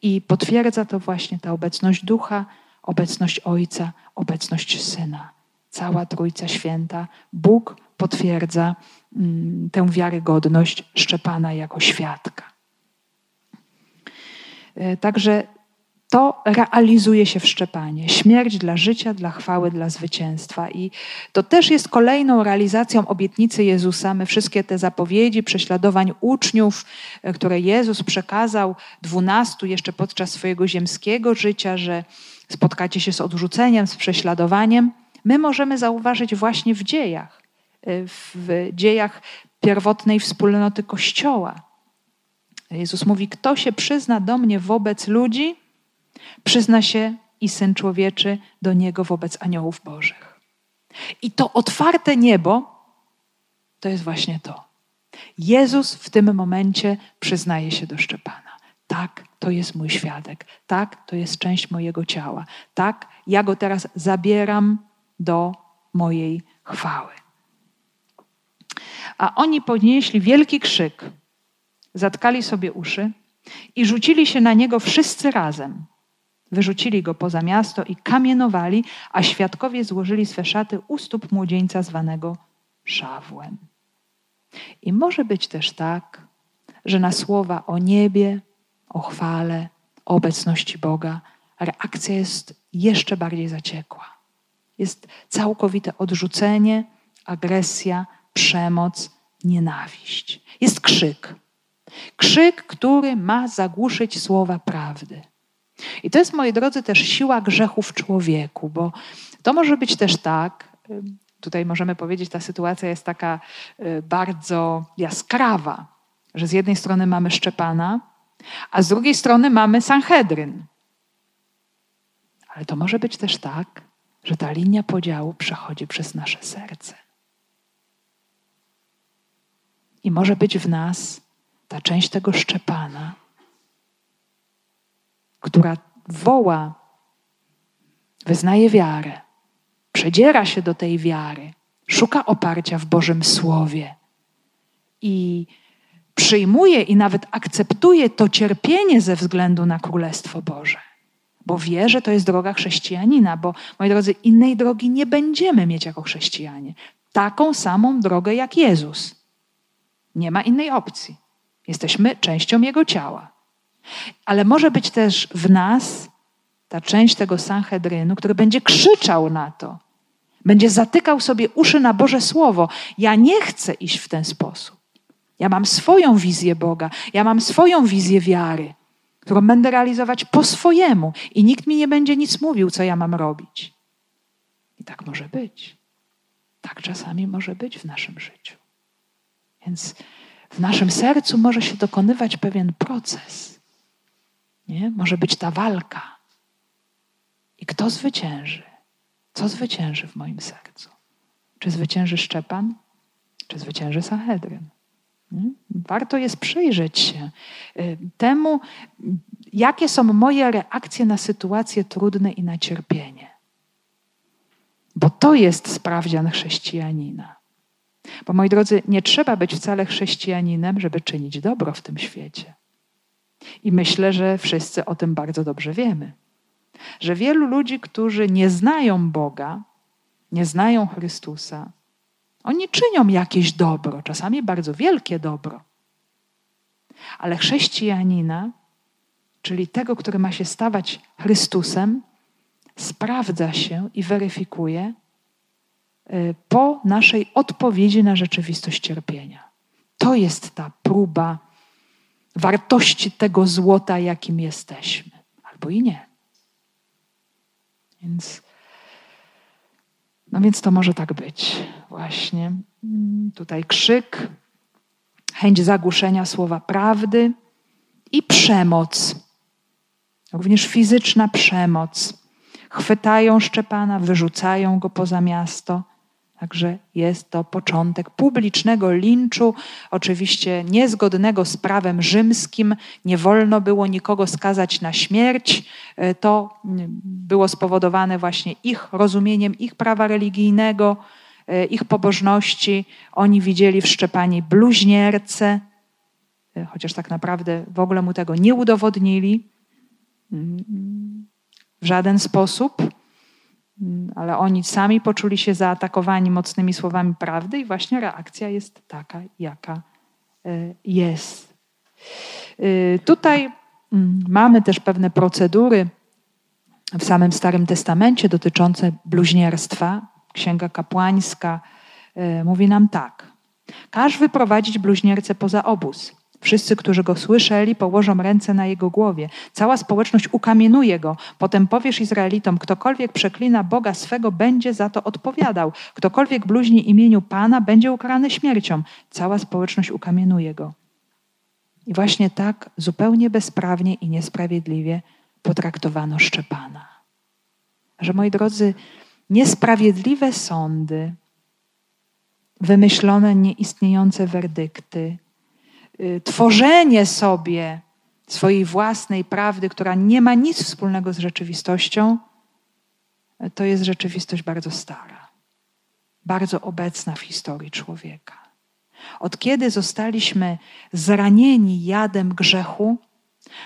Speaker 2: I potwierdza to właśnie ta obecność Ducha, obecność Ojca, obecność Syna cała Trójca Święta, Bóg potwierdza mm, tę wiarygodność Szczepana jako świadka. E, także to realizuje się w Szczepanie. Śmierć dla życia, dla chwały, dla zwycięstwa. I to też jest kolejną realizacją obietnicy Jezusa. My wszystkie te zapowiedzi prześladowań uczniów, e, które Jezus przekazał dwunastu jeszcze podczas swojego ziemskiego życia, że spotkacie się z odrzuceniem, z prześladowaniem, my możemy zauważyć właśnie w dziejach, e, w dziejach pierwotnej wspólnoty Kościoła. Jezus mówi: Kto się przyzna do mnie wobec ludzi, Przyzna się i Syn Człowieczy do Niego wobec aniołów Bożych. I to otwarte niebo to jest właśnie to. Jezus w tym momencie przyznaje się do Szczepana. Tak, to jest mój świadek. Tak, to jest część mojego ciała. Tak, ja go teraz zabieram do mojej chwały. A oni podnieśli wielki krzyk, zatkali sobie uszy i rzucili się na niego wszyscy razem. Wyrzucili go poza miasto i kamienowali, a świadkowie złożyli swe szaty u stóp młodzieńca zwanego Szawłem. I może być też tak, że na słowa o niebie, o chwale, o obecności Boga reakcja jest jeszcze bardziej zaciekła. Jest całkowite odrzucenie, agresja, przemoc, nienawiść. Jest krzyk. Krzyk, który ma zagłuszyć słowa prawdy. I to jest, moi drodzy, też siła grzechu w człowieku, bo to może być też tak, tutaj możemy powiedzieć, ta sytuacja jest taka y, bardzo jaskrawa, że z jednej strony mamy Szczepana, a z drugiej strony mamy Sanhedryn. Ale to może być też tak, że ta linia podziału przechodzi przez nasze serce. I może być w nas ta część tego Szczepana, która woła, wyznaje wiarę, przedziera się do tej wiary, szuka oparcia w Bożym Słowie i przyjmuje i nawet akceptuje to cierpienie ze względu na Królestwo Boże. Bo wie, że to jest droga chrześcijanina, bo moi drodzy, innej drogi nie będziemy mieć jako chrześcijanie. Taką samą drogę jak Jezus. Nie ma innej opcji. Jesteśmy częścią Jego ciała. Ale może być też w nas ta część tego Sanhedrynu, który będzie krzyczał na to, będzie zatykał sobie uszy na Boże Słowo. Ja nie chcę iść w ten sposób. Ja mam swoją wizję Boga, ja mam swoją wizję wiary, którą będę realizować po swojemu i nikt mi nie będzie nic mówił, co ja mam robić. I tak może być. Tak czasami może być w naszym życiu. Więc w naszym sercu może się dokonywać pewien proces nie? Może być ta walka. I kto zwycięży? Co zwycięży w moim sercu? Czy zwycięży Szczepan, czy zwycięży Sahedryn? Warto jest przyjrzeć się y, temu, jakie są moje reakcje na sytuacje trudne i na cierpienie. Bo to jest sprawdzian chrześcijanina. Bo moi drodzy, nie trzeba być wcale chrześcijaninem, żeby czynić dobro w tym świecie. I myślę, że wszyscy o tym bardzo dobrze wiemy. Że wielu ludzi, którzy nie znają Boga, nie znają Chrystusa, oni czynią jakieś dobro, czasami bardzo wielkie dobro. Ale chrześcijanina, czyli tego, który ma się stawać Chrystusem, sprawdza się i weryfikuje y, po naszej odpowiedzi na rzeczywistość cierpienia. To jest ta próba wartości tego złota, jakim jesteśmy, albo i nie. Więc, no więc to może tak być, właśnie. Mm, tutaj krzyk, chęć zagłuszenia słowa prawdy i przemoc, również fizyczna przemoc. Chwytają Szczepana, wyrzucają go poza miasto. Także jest to początek publicznego linczu, oczywiście niezgodnego z prawem rzymskim. Nie wolno było nikogo skazać na śmierć. E, to było spowodowane właśnie ich rozumieniem ich prawa religijnego, e, ich pobożności. Oni widzieli w Szczepanie bluźnierce, chociaż tak naprawdę w ogóle mu tego nie udowodnili mm, w żaden sposób. Ale oni sami poczuli się zaatakowani mocnymi słowami prawdy, i właśnie reakcja jest taka, jaka e, jest. E, tutaj mm, mamy też pewne procedury w samym Starym Testamencie dotyczące bluźnierstwa. Księga kapłańska e, mówi nam tak. Każ wyprowadzić bluźniercę poza obóz. Wszyscy, którzy go słyszeli, położą ręce na jego głowie. Cała społeczność ukamienuje go. Potem powiesz Izraelitom: ktokolwiek przeklina Boga swego, będzie za to odpowiadał. Ktokolwiek bluźni imieniu Pana, będzie ukarany śmiercią. Cała społeczność ukamienuje go. I właśnie tak zupełnie bezprawnie i niesprawiedliwie potraktowano Szczepana. Że moi drodzy, niesprawiedliwe sądy, wymyślone, nieistniejące werdykty, tworzenie sobie swojej własnej prawdy, która nie ma nic wspólnego z rzeczywistością, to jest rzeczywistość bardzo stara, bardzo obecna w historii człowieka. Od kiedy zostaliśmy zranieni jadem grzechu,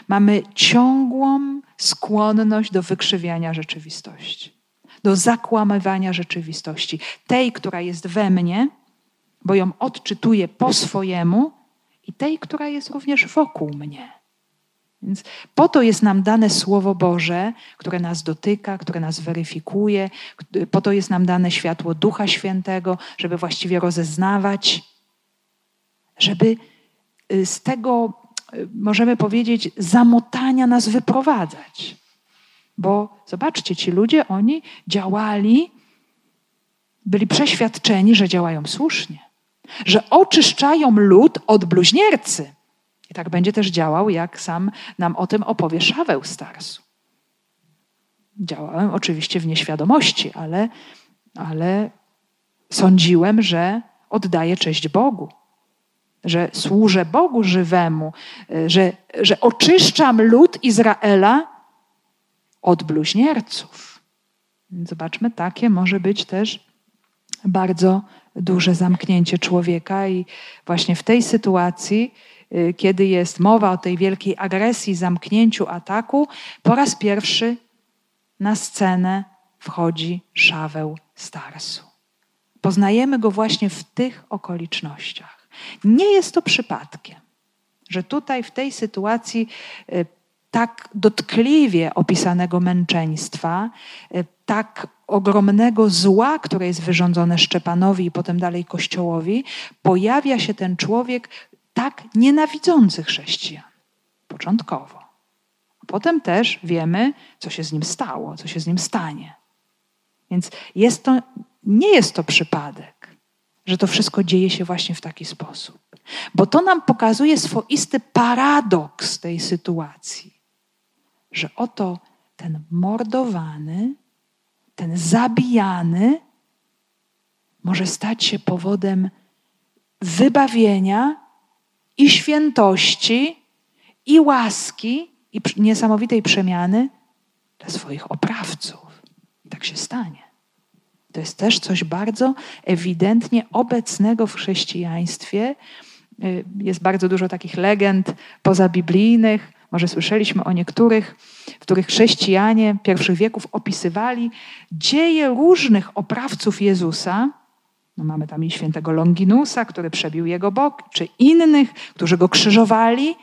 Speaker 2: mamy ciągłą skłonność do wykrzywiania rzeczywistości, do zakłamywania rzeczywistości. Tej, która jest we mnie, bo ją odczytuję po swojemu, i tej, która jest również wokół mnie. Więc po to jest nam dane Słowo Boże, które nas dotyka, które nas weryfikuje, po to jest nam dane światło Ducha Świętego, żeby właściwie rozeznawać, żeby y, z tego, y, możemy powiedzieć, zamotania nas wyprowadzać. Bo zobaczcie, ci ludzie, oni działali, byli przeświadczeni, że działają słusznie że oczyszczają lud od bluźniercy. I tak będzie też działał, jak sam nam o tym opowie Szaweł Starsu. Działałem oczywiście w nieświadomości, ale, ale sądziłem, że oddaję cześć Bogu, że służę Bogu żywemu, że, że oczyszczam lud Izraela od bluźnierców. Zobaczmy, takie może być też bardzo duże zamknięcie człowieka, i właśnie w tej sytuacji, y, kiedy jest mowa o tej wielkiej agresji, zamknięciu, ataku, po raz pierwszy na scenę wchodzi Szaweł Starsu. Poznajemy go właśnie w tych okolicznościach. Nie jest to przypadkiem, że tutaj w tej sytuacji y, tak dotkliwie opisanego męczeństwa, y, tak ogromnego zła, które jest wyrządzone Szczepanowi i potem dalej Kościołowi, pojawia się ten człowiek tak nienawidzący chrześcijan. Początkowo. Potem też wiemy, co się z nim stało, co się z nim stanie. Więc jest to, nie jest to przypadek, że to wszystko dzieje się właśnie w taki sposób. Bo to nam pokazuje swoisty paradoks tej sytuacji, że oto ten mordowany, ten zabijany może stać się powodem wybawienia i świętości, i łaski, i niesamowitej przemiany dla swoich oprawców. I tak się stanie. To jest też coś bardzo ewidentnie obecnego w chrześcijaństwie. Y, jest bardzo dużo takich legend pozabiblijnych, może słyszeliśmy o niektórych, w których chrześcijanie pierwszych wieków opisywali dzieje różnych oprawców Jezusa. No mamy tam i świętego Longinusa, który przebił jego bok, czy innych, którzy go krzyżowali,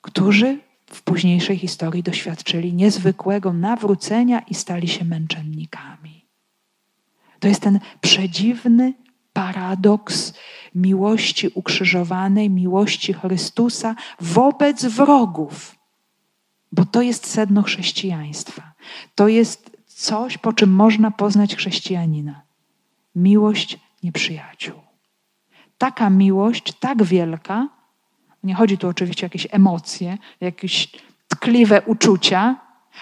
Speaker 2: którzy w późniejszej historii doświadczyli niezwykłego nawrócenia i stali się męczennikami. To jest ten przedziwny paradoks miłości ukrzyżowanej, miłości Chrystusa wobec wrogów. Bo to jest sedno chrześcijaństwa. To jest coś, po czym można poznać chrześcijanina. Miłość nieprzyjaciół. Taka miłość, tak wielka, nie chodzi tu oczywiście o jakieś emocje, jakieś tkliwe uczucia,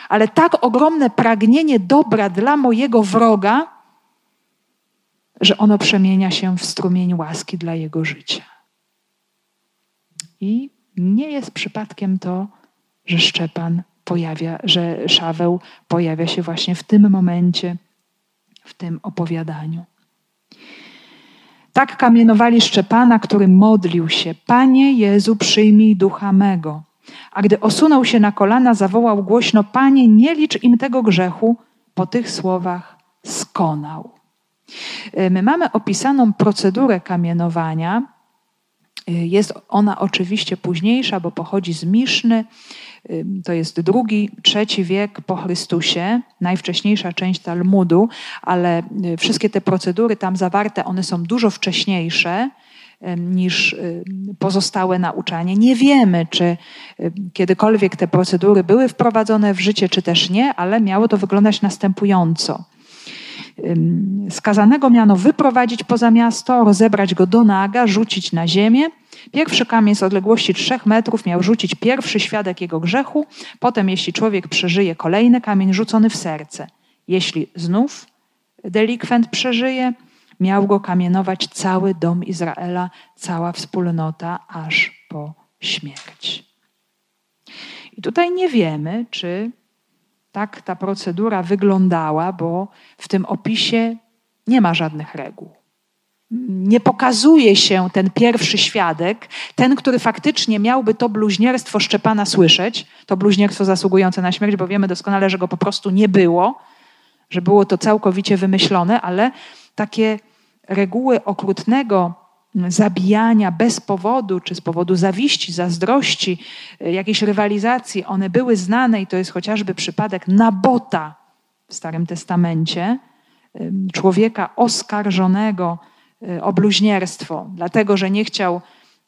Speaker 2: ale tak ogromne pragnienie dobra dla mojego wroga, że ono przemienia się w strumień łaski dla jego życia. I nie jest przypadkiem to, że Szczepan pojawia, że Szaweł pojawia się właśnie w tym momencie, w tym opowiadaniu. Tak kamienowali Szczepana, który modlił się: Panie Jezu, przyjmij ducha mego. A gdy osunął się na kolana, zawołał głośno: Panie, nie licz im tego grzechu. Po tych słowach wykonał. My mamy opisaną procedurę kamienowania. Jest ona oczywiście późniejsza, bo pochodzi z Miszny. To jest drugi, trzeci wiek po Chrystusie, najwcześniejsza część Talmudu, ale wszystkie te procedury tam zawarte, one są dużo wcześniejsze niż pozostałe nauczanie. Nie wiemy, czy kiedykolwiek te procedury były wprowadzone w życie, czy też nie, ale miało to wyglądać następująco. Skazanego miano wyprowadzić poza miasto, rozebrać go do naga, rzucić na ziemię. Pierwszy kamień z odległości trzech metrów miał rzucić pierwszy świadek jego grzechu. Potem, jeśli człowiek przeżyje, kolejny kamień rzucony w serce. Jeśli znów delikwent przeżyje, miał go kamienować cały dom Izraela, cała wspólnota, aż po śmierć. I tutaj nie wiemy, czy tak ta procedura wyglądała, bo w tym opisie nie ma żadnych reguł. Nie pokazuje się ten pierwszy świadek, ten, który faktycznie miałby to bluźnierstwo Szczepana słyszeć, to bluźnierstwo zasługujące na śmierć, bo wiemy doskonale, że go po prostu nie było, że było to całkowicie wymyślone, ale takie reguły okrutnego zabijania bez powodu, czy z powodu zawiści, zazdrości, e, jakiejś rywalizacji, one były znane i to jest chociażby przypadek Nabota w Starym Testamencie, człowieka oskarżonego e, o bluźnierstwo, dlatego że nie chciał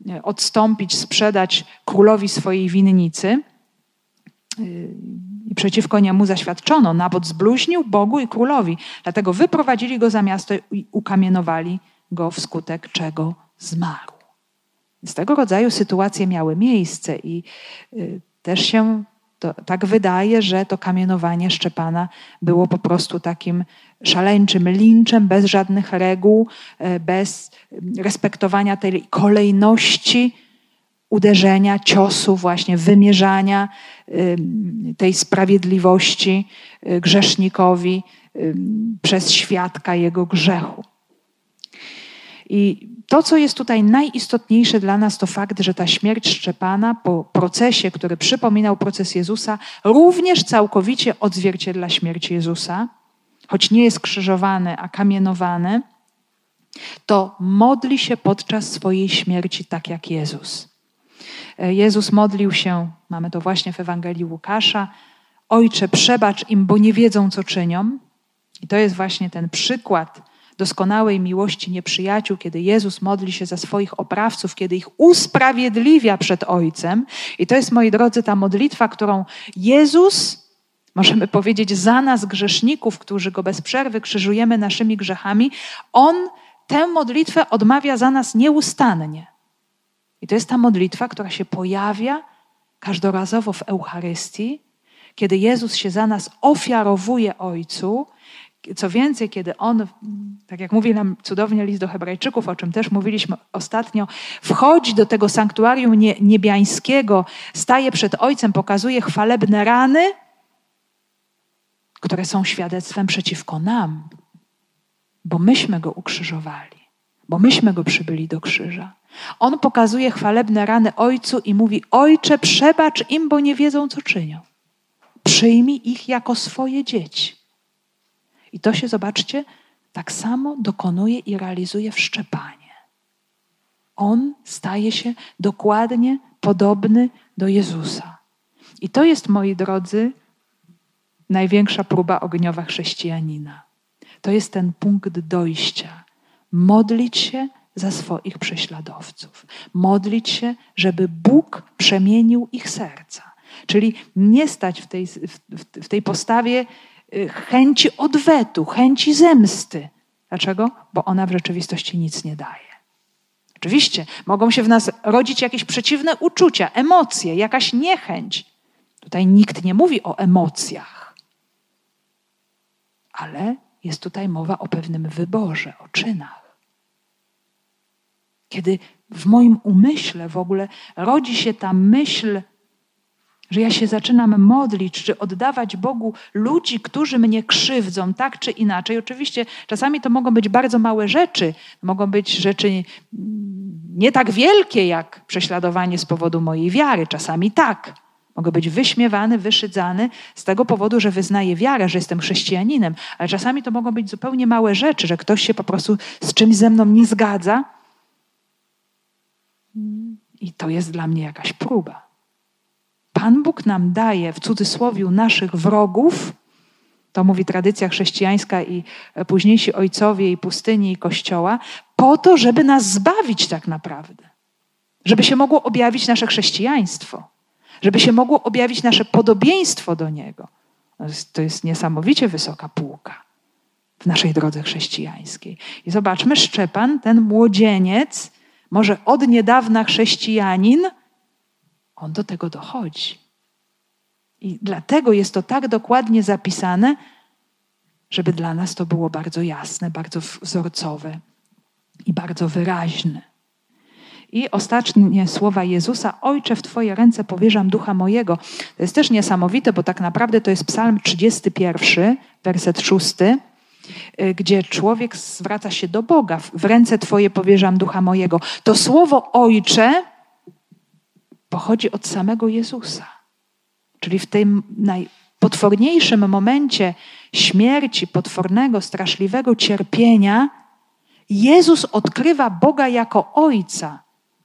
Speaker 2: e, odstąpić, sprzedać królowi swojej winnicy. I przeciwko niemu zaświadczono. Nabot zbluźnił Bogu i królowi. Dlatego wyprowadzili go za miasto i ukamienowali go wskutek czego zmarł. Z tego rodzaju sytuacje miały miejsce i y, też się to, tak wydaje, że to kamienowanie Szczepana było po prostu takim szaleńczym linczem, bez żadnych reguł, y, bez respektowania tej kolejności uderzenia, ciosu, właśnie wymierzania y, tej sprawiedliwości grzesznikowi przez świadka jego grzechu. I to, co jest tutaj najistotniejsze dla nas, to fakt, że ta śmierć Szczepana po procesie, który przypominał proces Jezusa, również całkowicie odzwierciedla śmierć Jezusa, choć nie jest krzyżowany, a kamienowany, to modli się podczas swojej śmierci tak jak Jezus. E, Jezus modlił się, mamy to właśnie w Ewangelii Łukasza, Ojcze, przebacz im, bo nie wiedzą, co czynią. I to jest właśnie ten przykład doskonałej miłości nieprzyjaciół, kiedy Jezus modli się za swoich oprawców, kiedy ich usprawiedliwia przed Ojcem. I to jest, moi drodzy, ta modlitwa, którą Jezus, możemy powiedzieć, za nas, grzeszników, którzy go bez przerwy krzyżujemy naszymi grzechami, on tę modlitwę odmawia za nas nieustannie. I to jest ta modlitwa, która się pojawia każdorazowo w Eucharystii, kiedy Jezus się za nas ofiarowuje Ojcu co więcej, kiedy on, tak jak mówi nam cudownie list do Hebrajczyków, o czym też mówiliśmy ostatnio, wchodzi do tego sanktuarium niebiańskiego, staje przed Ojcem, pokazuje chwalebne rany, które są świadectwem przeciwko nam, bo myśmy go ukrzyżowali, bo myśmy go przybyli do krzyża. On pokazuje chwalebne rany Ojcu i mówi: Ojcze, przebacz im, bo nie wiedzą, co czynią. Przyjmij ich jako swoje dzieci. I to się, zobaczcie, tak samo dokonuje i realizuje w Szczepanie. On staje się dokładnie podobny do Jezusa. I to jest, moi drodzy, największa próba ogniowa chrześcijanina. To jest ten punkt dojścia. Modlić się za swoich prześladowców. Modlić się, żeby Bóg przemienił ich serca. Czyli nie stać w tej, w, w tej postawie chęci odwetu, chęci zemsty. Dlaczego? Bo ona w rzeczywistości nic nie daje. Oczywiście mogą się w nas rodzić jakieś przeciwne uczucia, emocje, jakaś niechęć. Tutaj nikt nie mówi o emocjach, ale jest tutaj mowa o pewnym wyborze, o czynach. Kiedy w moim umyśle w ogóle rodzi się ta myśl że ja się zaczynam modlić, czy oddawać Bogu ludzi, którzy mnie krzywdzą, tak czy inaczej. Oczywiście czasami to mogą być bardzo małe rzeczy, mogą być rzeczy nie tak wielkie jak prześladowanie z powodu mojej wiary, czasami tak. Mogę być wyśmiewany, wyszydzany z tego powodu, że wyznaję wiarę, że jestem chrześcijaninem, ale czasami to mogą być zupełnie małe rzeczy, że ktoś się po prostu z czymś ze mną nie zgadza. I to jest dla mnie jakaś próba. Pan Bóg nam daje w cudzysłowie naszych wrogów, to mówi tradycja chrześcijańska i późniejsi ojcowie i pustyni i kościoła, po to, żeby nas zbawić tak naprawdę. Żeby się mogło objawić nasze chrześcijaństwo żeby się mogło objawić nasze podobieństwo do Niego. To jest niesamowicie wysoka półka w naszej drodze chrześcijańskiej. I zobaczmy, Szczepan, ten młodzieniec, może od niedawna chrześcijanin, on do tego dochodzi. I dlatego jest to tak dokładnie zapisane, żeby dla nas to było bardzo jasne, bardzo wzorcowe i bardzo wyraźne. I ostatnie słowa Jezusa: Ojcze, w Twoje ręce powierzam ducha mojego. To jest też niesamowite, bo tak naprawdę to jest Psalm 31, werset 6, y, gdzie człowiek zwraca się do Boga: W ręce Twoje powierzam ducha mojego. To słowo Ojcze pochodzi od samego Jezusa. Czyli w tym najpotworniejszym momencie śmierci, potwornego, straszliwego cierpienia, Jezus odkrywa Boga jako Ojca.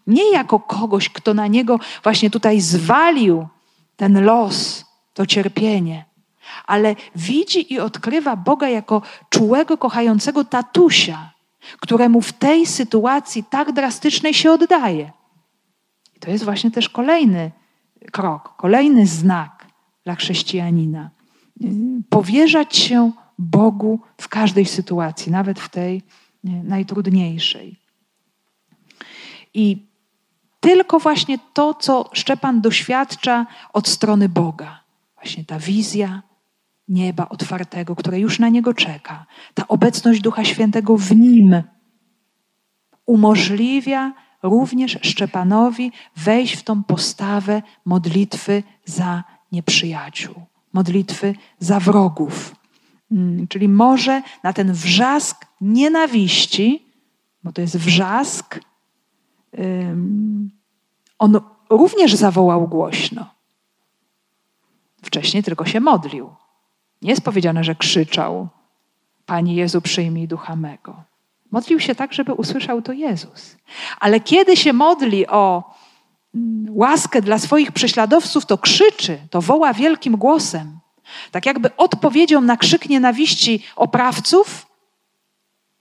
Speaker 2: Nie jako kogoś, kto na niego właśnie tutaj zwalił ten los, to cierpienie, ale widzi i odkrywa Boga jako czułego, kochającego tatusia, któremu w tej sytuacji tak drastycznej się oddaje. I to jest właśnie też kolejny krok, kolejny znak dla chrześcijanina. Powierzać się Bogu w każdej sytuacji, nawet w tej najtrudniejszej. I tylko właśnie to, co Szczepan doświadcza od strony Boga. Właśnie ta wizja nieba otwartego, które już na niego czeka. Ta obecność Ducha Świętego w nim umożliwia również Szczepanowi wejść w tą postawę modlitwy za nieprzyjaciół, modlitwy za wrogów. Mm, czyli może na ten wrzask nienawiści, bo to jest wrzask, on również zawołał głośno. Wcześniej tylko się modlił. Nie jest powiedziane, że krzyczał: Panie Jezu, przyjmij ducha mego. Modlił się tak, żeby usłyszał to Jezus. Ale kiedy się modli o mm, łaskę dla swoich prześladowców, to krzyczy, to woła wielkim głosem. Tak jakby odpowiedzią na krzyk nienawiści oprawców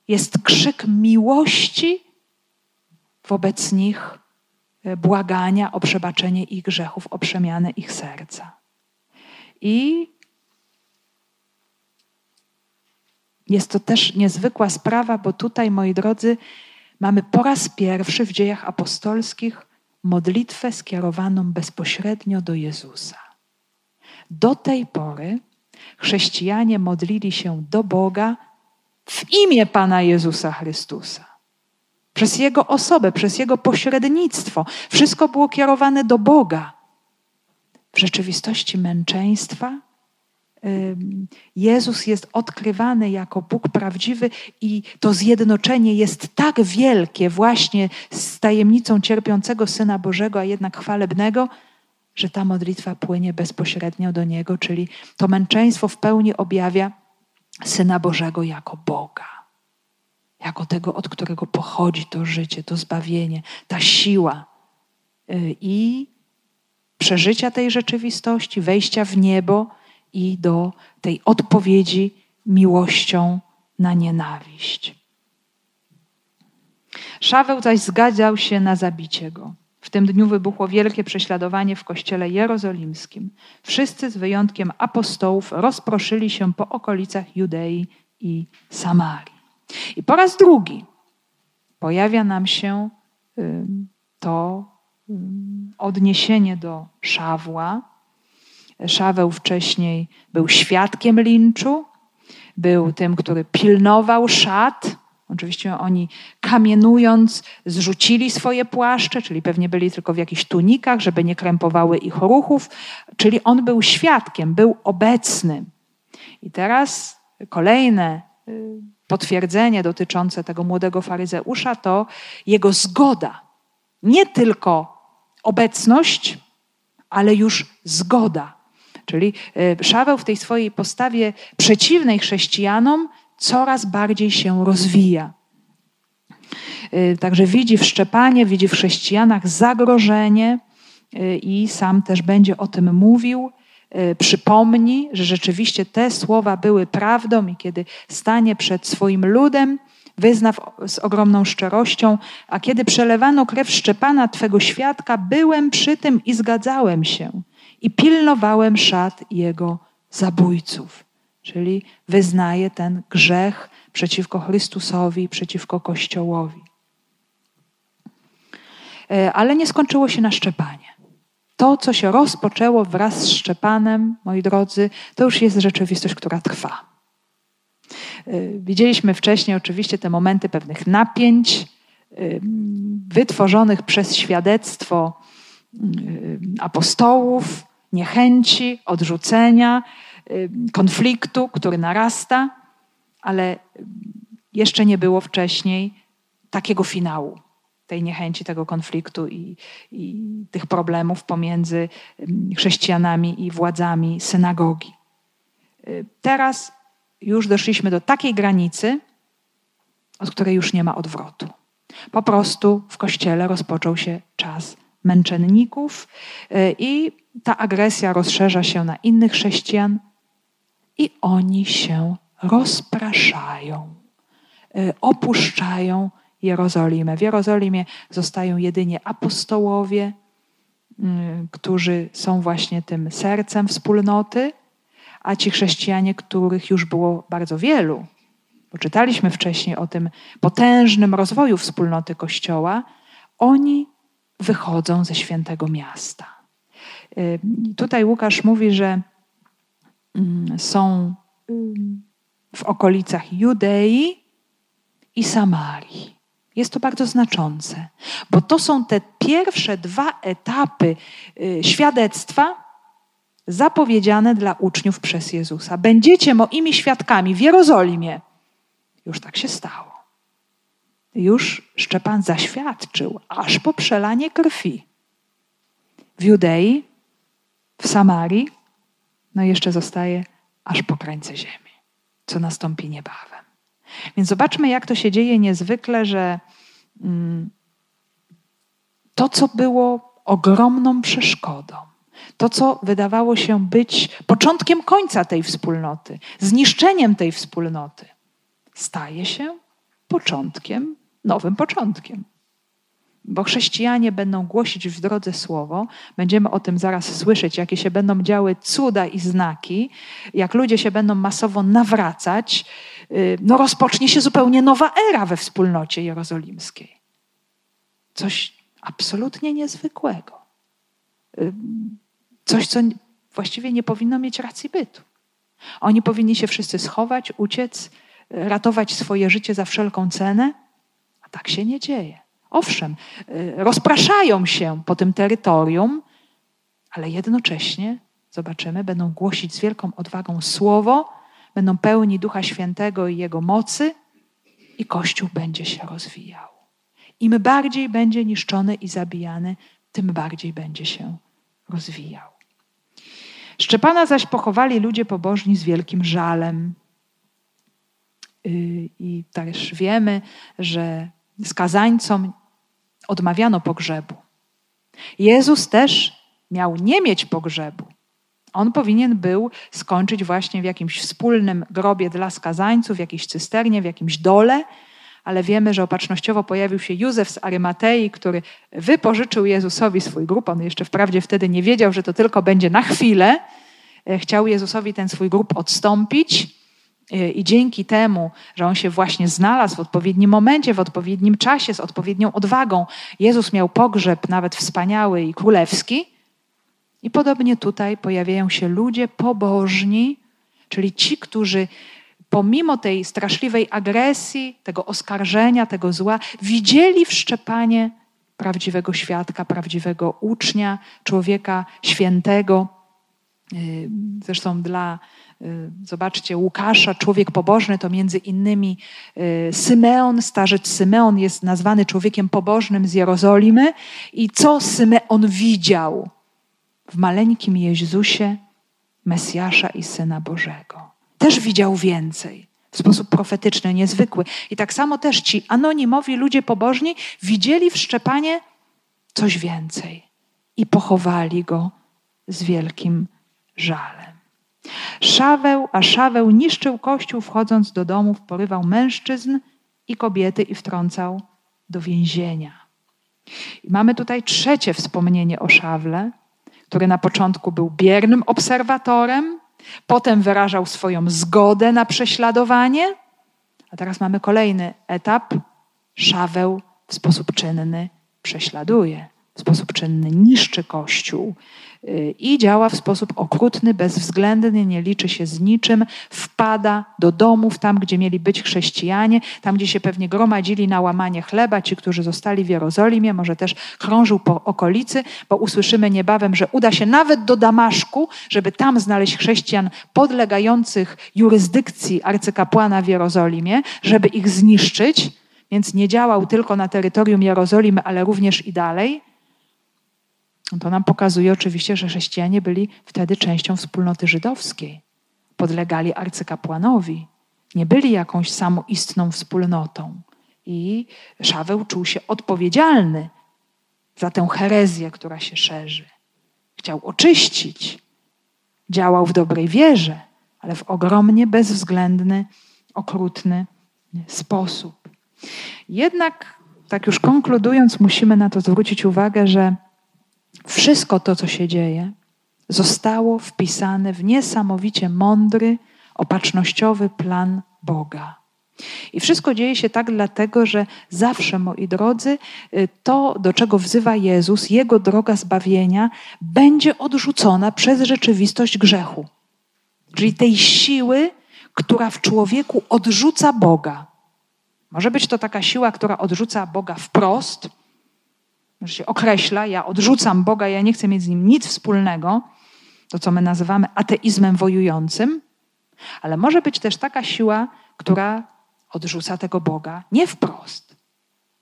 Speaker 2: jest krzyk miłości wobec nich E, błagania o przebaczenie ich grzechów, o przemianę ich serca. I jest to też niezwykła sprawa, bo tutaj, moi drodzy, mamy po raz pierwszy w dziejach apostolskich modlitwę skierowaną bezpośrednio do Jezusa. Do tej pory chrześcijanie modlili się do Boga w imię Pana Jezusa Chrystusa przez Jego osobę, przez Jego pośrednictwo. Wszystko było kierowane do Boga. W rzeczywistości męczeństwa Jezus jest odkrywany jako Bóg prawdziwy i to zjednoczenie jest tak wielkie właśnie z tajemnicą cierpiącego Syna Bożego, a jednak chwalebnego, że ta modlitwa płynie bezpośrednio do Niego, czyli to męczeństwo w pełni objawia Syna Bożego jako Boga. Jako tego, od którego pochodzi to życie, to zbawienie, ta siła y, i przeżycia tej rzeczywistości, wejścia w niebo i do tej odpowiedzi miłością na nienawiść. Szaweł zaś zgadzał się na zabicie go. W tym dniu wybuchło wielkie prześladowanie w kościele jerozolimskim. Wszyscy z wyjątkiem apostołów rozproszyli się po okolicach Judei i Samarii. I po raz drugi pojawia nam się to odniesienie do Szawła. Szaweł wcześniej był świadkiem linczu, był tym, który pilnował szat. Oczywiście oni kamienując zrzucili swoje płaszcze, czyli pewnie byli tylko w jakichś tunikach, żeby nie krępowały ich ruchów. Czyli on był świadkiem, był obecny. I teraz kolejne potwierdzenie dotyczące tego młodego faryzeusza to jego zgoda. Nie tylko obecność, ale już zgoda. Czyli e, Szaweł w tej swojej postawie przeciwnej chrześcijanom coraz bardziej się rozwija. E, także widzi w Szczepanie, widzi w chrześcijanach zagrożenie e, i sam też będzie o tym mówił. Przypomni, że rzeczywiście te słowa były prawdą i kiedy stanie przed swoim ludem, wyzna z ogromną szczerością, a kiedy przelewano krew Szczepana, Twego świadka, byłem przy tym i zgadzałem się i pilnowałem szat jego zabójców. Czyli wyznaje ten grzech przeciwko Chrystusowi, przeciwko Kościołowi. E, ale nie skończyło się na Szczepanie. To, co się rozpoczęło wraz z Szczepanem, moi drodzy, to już jest rzeczywistość, która trwa. E, widzieliśmy wcześniej oczywiście te momenty pewnych napięć, e, wytworzonych przez świadectwo apostołów, niechęci, odrzucenia, konfliktu, który narasta, ale jeszcze nie było wcześniej takiego finału tej niechęci, tego konfliktu i, i tych problemów pomiędzy chrześcijanami i władzami synagogi. Teraz już doszliśmy do takiej granicy, od której już nie ma odwrotu. Po prostu w kościele rozpoczął się czas męczenników e, i ta agresja rozszerza się na innych chrześcijan i oni się rozpraszają, e, opuszczają Jerozolimę. W Jerozolimie zostają jedynie apostołowie, którzy są właśnie tym sercem wspólnoty, a ci chrześcijanie, których już było bardzo wielu, poczytaliśmy wcześniej o tym potężnym rozwoju wspólnoty Kościoła, oni wychodzą ze świętego miasta. Y, tutaj Łukasz mówi, że mm, są w okolicach Judei i Samarii. Jest to bardzo znaczące, bo to są te pierwsze dwa etapy y, świadectwa zapowiedziane dla uczniów przez Jezusa. Będziecie moimi świadkami w Jerozolimie. Już tak się stało już Szczepan zaświadczył, aż po przelanie krwi. W Judei, w Samarii, no jeszcze zostaje aż po krańce ziemi, co nastąpi niebawem. Więc zobaczmy, jak to się dzieje niezwykle, że mm, to, co było ogromną przeszkodą, to, co wydawało się być początkiem końca tej wspólnoty, zniszczeniem tej wspólnoty, staje się początkiem nowym początkiem. Bo chrześcijanie będą głosić w drodze słowo, będziemy o tym zaraz słyszeć, jakie się będą działy cuda i znaki, jak ludzie się będą masowo nawracać, y, no rozpocznie się zupełnie nowa era we wspólnocie jerozolimskiej. Coś absolutnie niezwykłego. Y, coś, co właściwie nie powinno mieć racji bytu. Oni powinni się wszyscy schować, uciec, ratować swoje życie za wszelką cenę tak się nie dzieje. Owszem, y, rozpraszają się po tym terytorium, ale jednocześnie, zobaczymy, będą głosić z wielką odwagą słowo, będą pełni Ducha Świętego i Jego mocy, i Kościół będzie się rozwijał. Im bardziej będzie niszczony i zabijany, tym bardziej będzie się rozwijał. Szczepana zaś pochowali ludzie pobożni z wielkim żalem. Y, I też wiemy, że skazańcom odmawiano pogrzebu. Jezus też miał nie mieć pogrzebu. On powinien był skończyć właśnie w jakimś wspólnym grobie dla skazańców, w jakiejś cysternie, w jakimś dole, ale wiemy, że opatrznościowo pojawił się Józef z Arymatei, który wypożyczył Jezusowi swój grób. On jeszcze wprawdzie wtedy nie wiedział, że to tylko będzie na chwilę. Chciał Jezusowi ten swój grób odstąpić i dzięki temu, że on się właśnie znalazł w odpowiednim momencie, w odpowiednim czasie, z odpowiednią odwagą, Jezus miał pogrzeb nawet wspaniały i królewski. I podobnie tutaj pojawiają się ludzie pobożni, czyli ci, którzy pomimo tej straszliwej agresji, tego oskarżenia, tego zła, widzieli w Szczepanie prawdziwego świadka, prawdziwego ucznia, człowieka świętego. Yy, zresztą dla Y, zobaczcie, Łukasza, człowiek pobożny, to między innymi y, Symeon, starzec Symeon jest nazwany człowiekiem pobożnym z Jerozolimy. I co Symeon widział? w maleńkim Jezusie Mesjasza i Syna Bożego. Też widział więcej w sposób profetyczny, niezwykły. I tak samo też ci anonimowi ludzie pobożni widzieli w Szczepanie coś więcej i pochowali go z wielkim żalem. Szaweł, a Szaweł niszczył kościół, wchodząc do domów, porywał mężczyzn i kobiety i wtrącał do więzienia. I mamy tutaj trzecie wspomnienie o Szawle, który na początku był biernym obserwatorem, potem wyrażał swoją zgodę na prześladowanie, a teraz mamy kolejny etap. Szaweł w sposób czynny prześladuje, w sposób czynny niszczy Kościół, i działa w sposób okrutny, bezwzględny, nie liczy się z niczym, wpada do domów, tam gdzie mieli być chrześcijanie, tam gdzie się pewnie gromadzili na łamanie chleba, ci, którzy zostali w Jerozolimie, może też krążył po okolicy, bo usłyszymy niebawem, że uda się nawet do Damaszku, żeby tam znaleźć chrześcijan podlegających jurysdykcji arcykapłana w Jerozolimie, żeby ich zniszczyć. Więc nie działał tylko na terytorium Jerozolimy, ale również i dalej. To nam pokazuje oczywiście, że chrześcijanie byli wtedy częścią wspólnoty żydowskiej. Podlegali arcykapłanowi. Nie byli jakąś samoistną wspólnotą. I Szaweł czuł się odpowiedzialny za tę herezję, która się szerzy. Chciał oczyścić. Działał w dobrej wierze, ale w ogromnie bezwzględny, okrutny sposób. Jednak, tak już konkludując, musimy na to zwrócić uwagę, że wszystko to, co się dzieje, zostało wpisane w niesamowicie mądry, opatrznościowy plan Boga. I wszystko dzieje się tak dlatego, że zawsze, moi drodzy, y, to, do czego wzywa Jezus, Jego droga zbawienia, będzie odrzucona przez rzeczywistość grzechu. Czyli tej siły, która w człowieku odrzuca Boga. Może być to taka siła, która odrzuca Boga wprost, że się określa, ja odrzucam Boga, ja nie chcę mieć z Nim nic wspólnego, to co my nazywamy ateizmem wojującym, ale może być też taka siła, która odrzuca tego Boga nie wprost,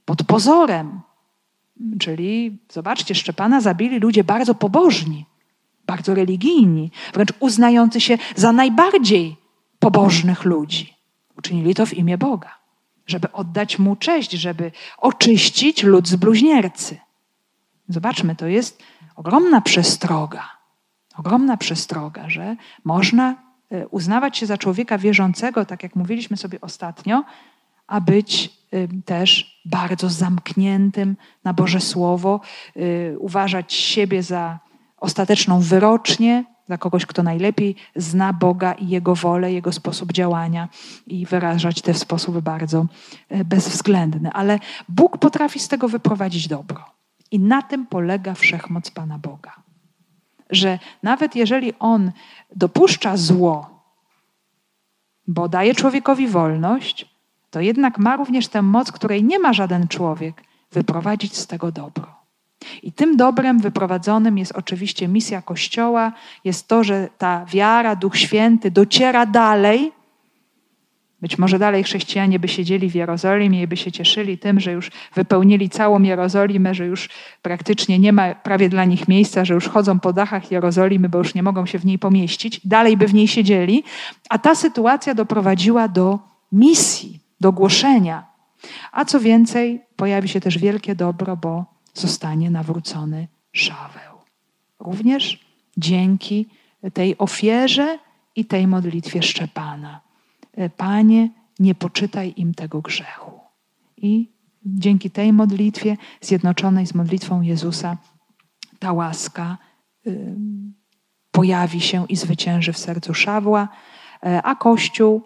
Speaker 2: pod pozorem. Czyli zobaczcie, Szczepana zabili ludzie bardzo pobożni, bardzo religijni, wręcz uznający się za najbardziej pobożnych ludzi. Uczynili to w imię Boga, żeby oddać mu cześć, żeby oczyścić lud z bluźniercy. Zobaczmy, to jest ogromna przestroga. Ogromna przestroga, że można e, uznawać się za człowieka wierzącego, tak jak mówiliśmy sobie ostatnio, a być e, też bardzo zamkniętym na Boże Słowo, e, uważać siebie za ostateczną wyrocznię, za kogoś, kto najlepiej zna Boga i Jego wolę, Jego sposób działania i wyrażać te w sposób bardzo bezwzględny. Ale Bóg potrafi z tego wyprowadzić dobro. I na tym polega wszechmoc Pana Boga. Że nawet jeżeli On dopuszcza zło, bo daje człowiekowi wolność, to jednak ma również tę moc, której nie ma żaden człowiek, wyprowadzić z tego dobro. I tym dobrem wyprowadzonym jest oczywiście misja Kościoła, jest to, że ta wiara, Duch Święty dociera dalej być może dalej chrześcijanie by siedzieli w Jerozolimie i by się cieszyli tym, że już wypełnili całą Jerozolimę, że już praktycznie nie ma prawie dla nich miejsca, że już chodzą po dachach Jerozolimy, bo już nie mogą się w niej pomieścić. Dalej by w niej siedzieli. A ta sytuacja doprowadziła do misji, do głoszenia. A co więcej, pojawi się też wielkie dobro, bo zostanie nawrócony Szaweł. Również dzięki tej ofierze i tej modlitwie Szczepana. E, Panie, nie poczytaj im tego grzechu. I dzięki tej modlitwie, zjednoczonej z modlitwą Jezusa, ta łaska y, pojawi się i zwycięży w sercu Szawła, e, a Kościół,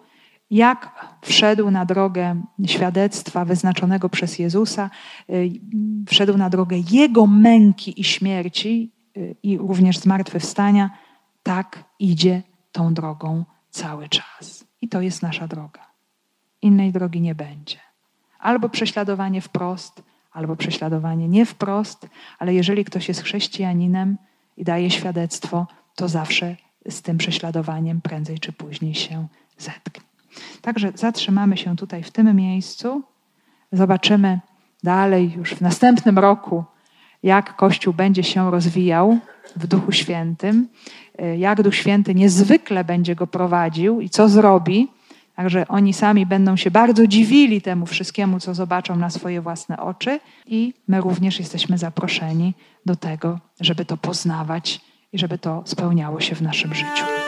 Speaker 2: jak wszedł na drogę świadectwa wyznaczonego przez Jezusa, y, wszedł na drogę Jego męki i śmierci y, i również zmartwychwstania, tak idzie tą drogą cały czas. I to jest nasza droga. Innej drogi nie będzie. Albo prześladowanie wprost, albo prześladowanie nie wprost, ale jeżeli ktoś jest chrześcijaninem i daje świadectwo, to zawsze z tym prześladowaniem prędzej czy później się zetknie. Także zatrzymamy się tutaj w tym miejscu. Zobaczymy dalej już w następnym roku, jak Kościół będzie się rozwijał w Duchu Świętym, y, jak Duch Święty niezwykle będzie go prowadził i co zrobi. Także oni sami będą się bardzo dziwili temu wszystkiemu, co zobaczą na swoje własne oczy, i my również jesteśmy zaproszeni do tego, żeby to poznawać i żeby to spełniało się w naszym życiu.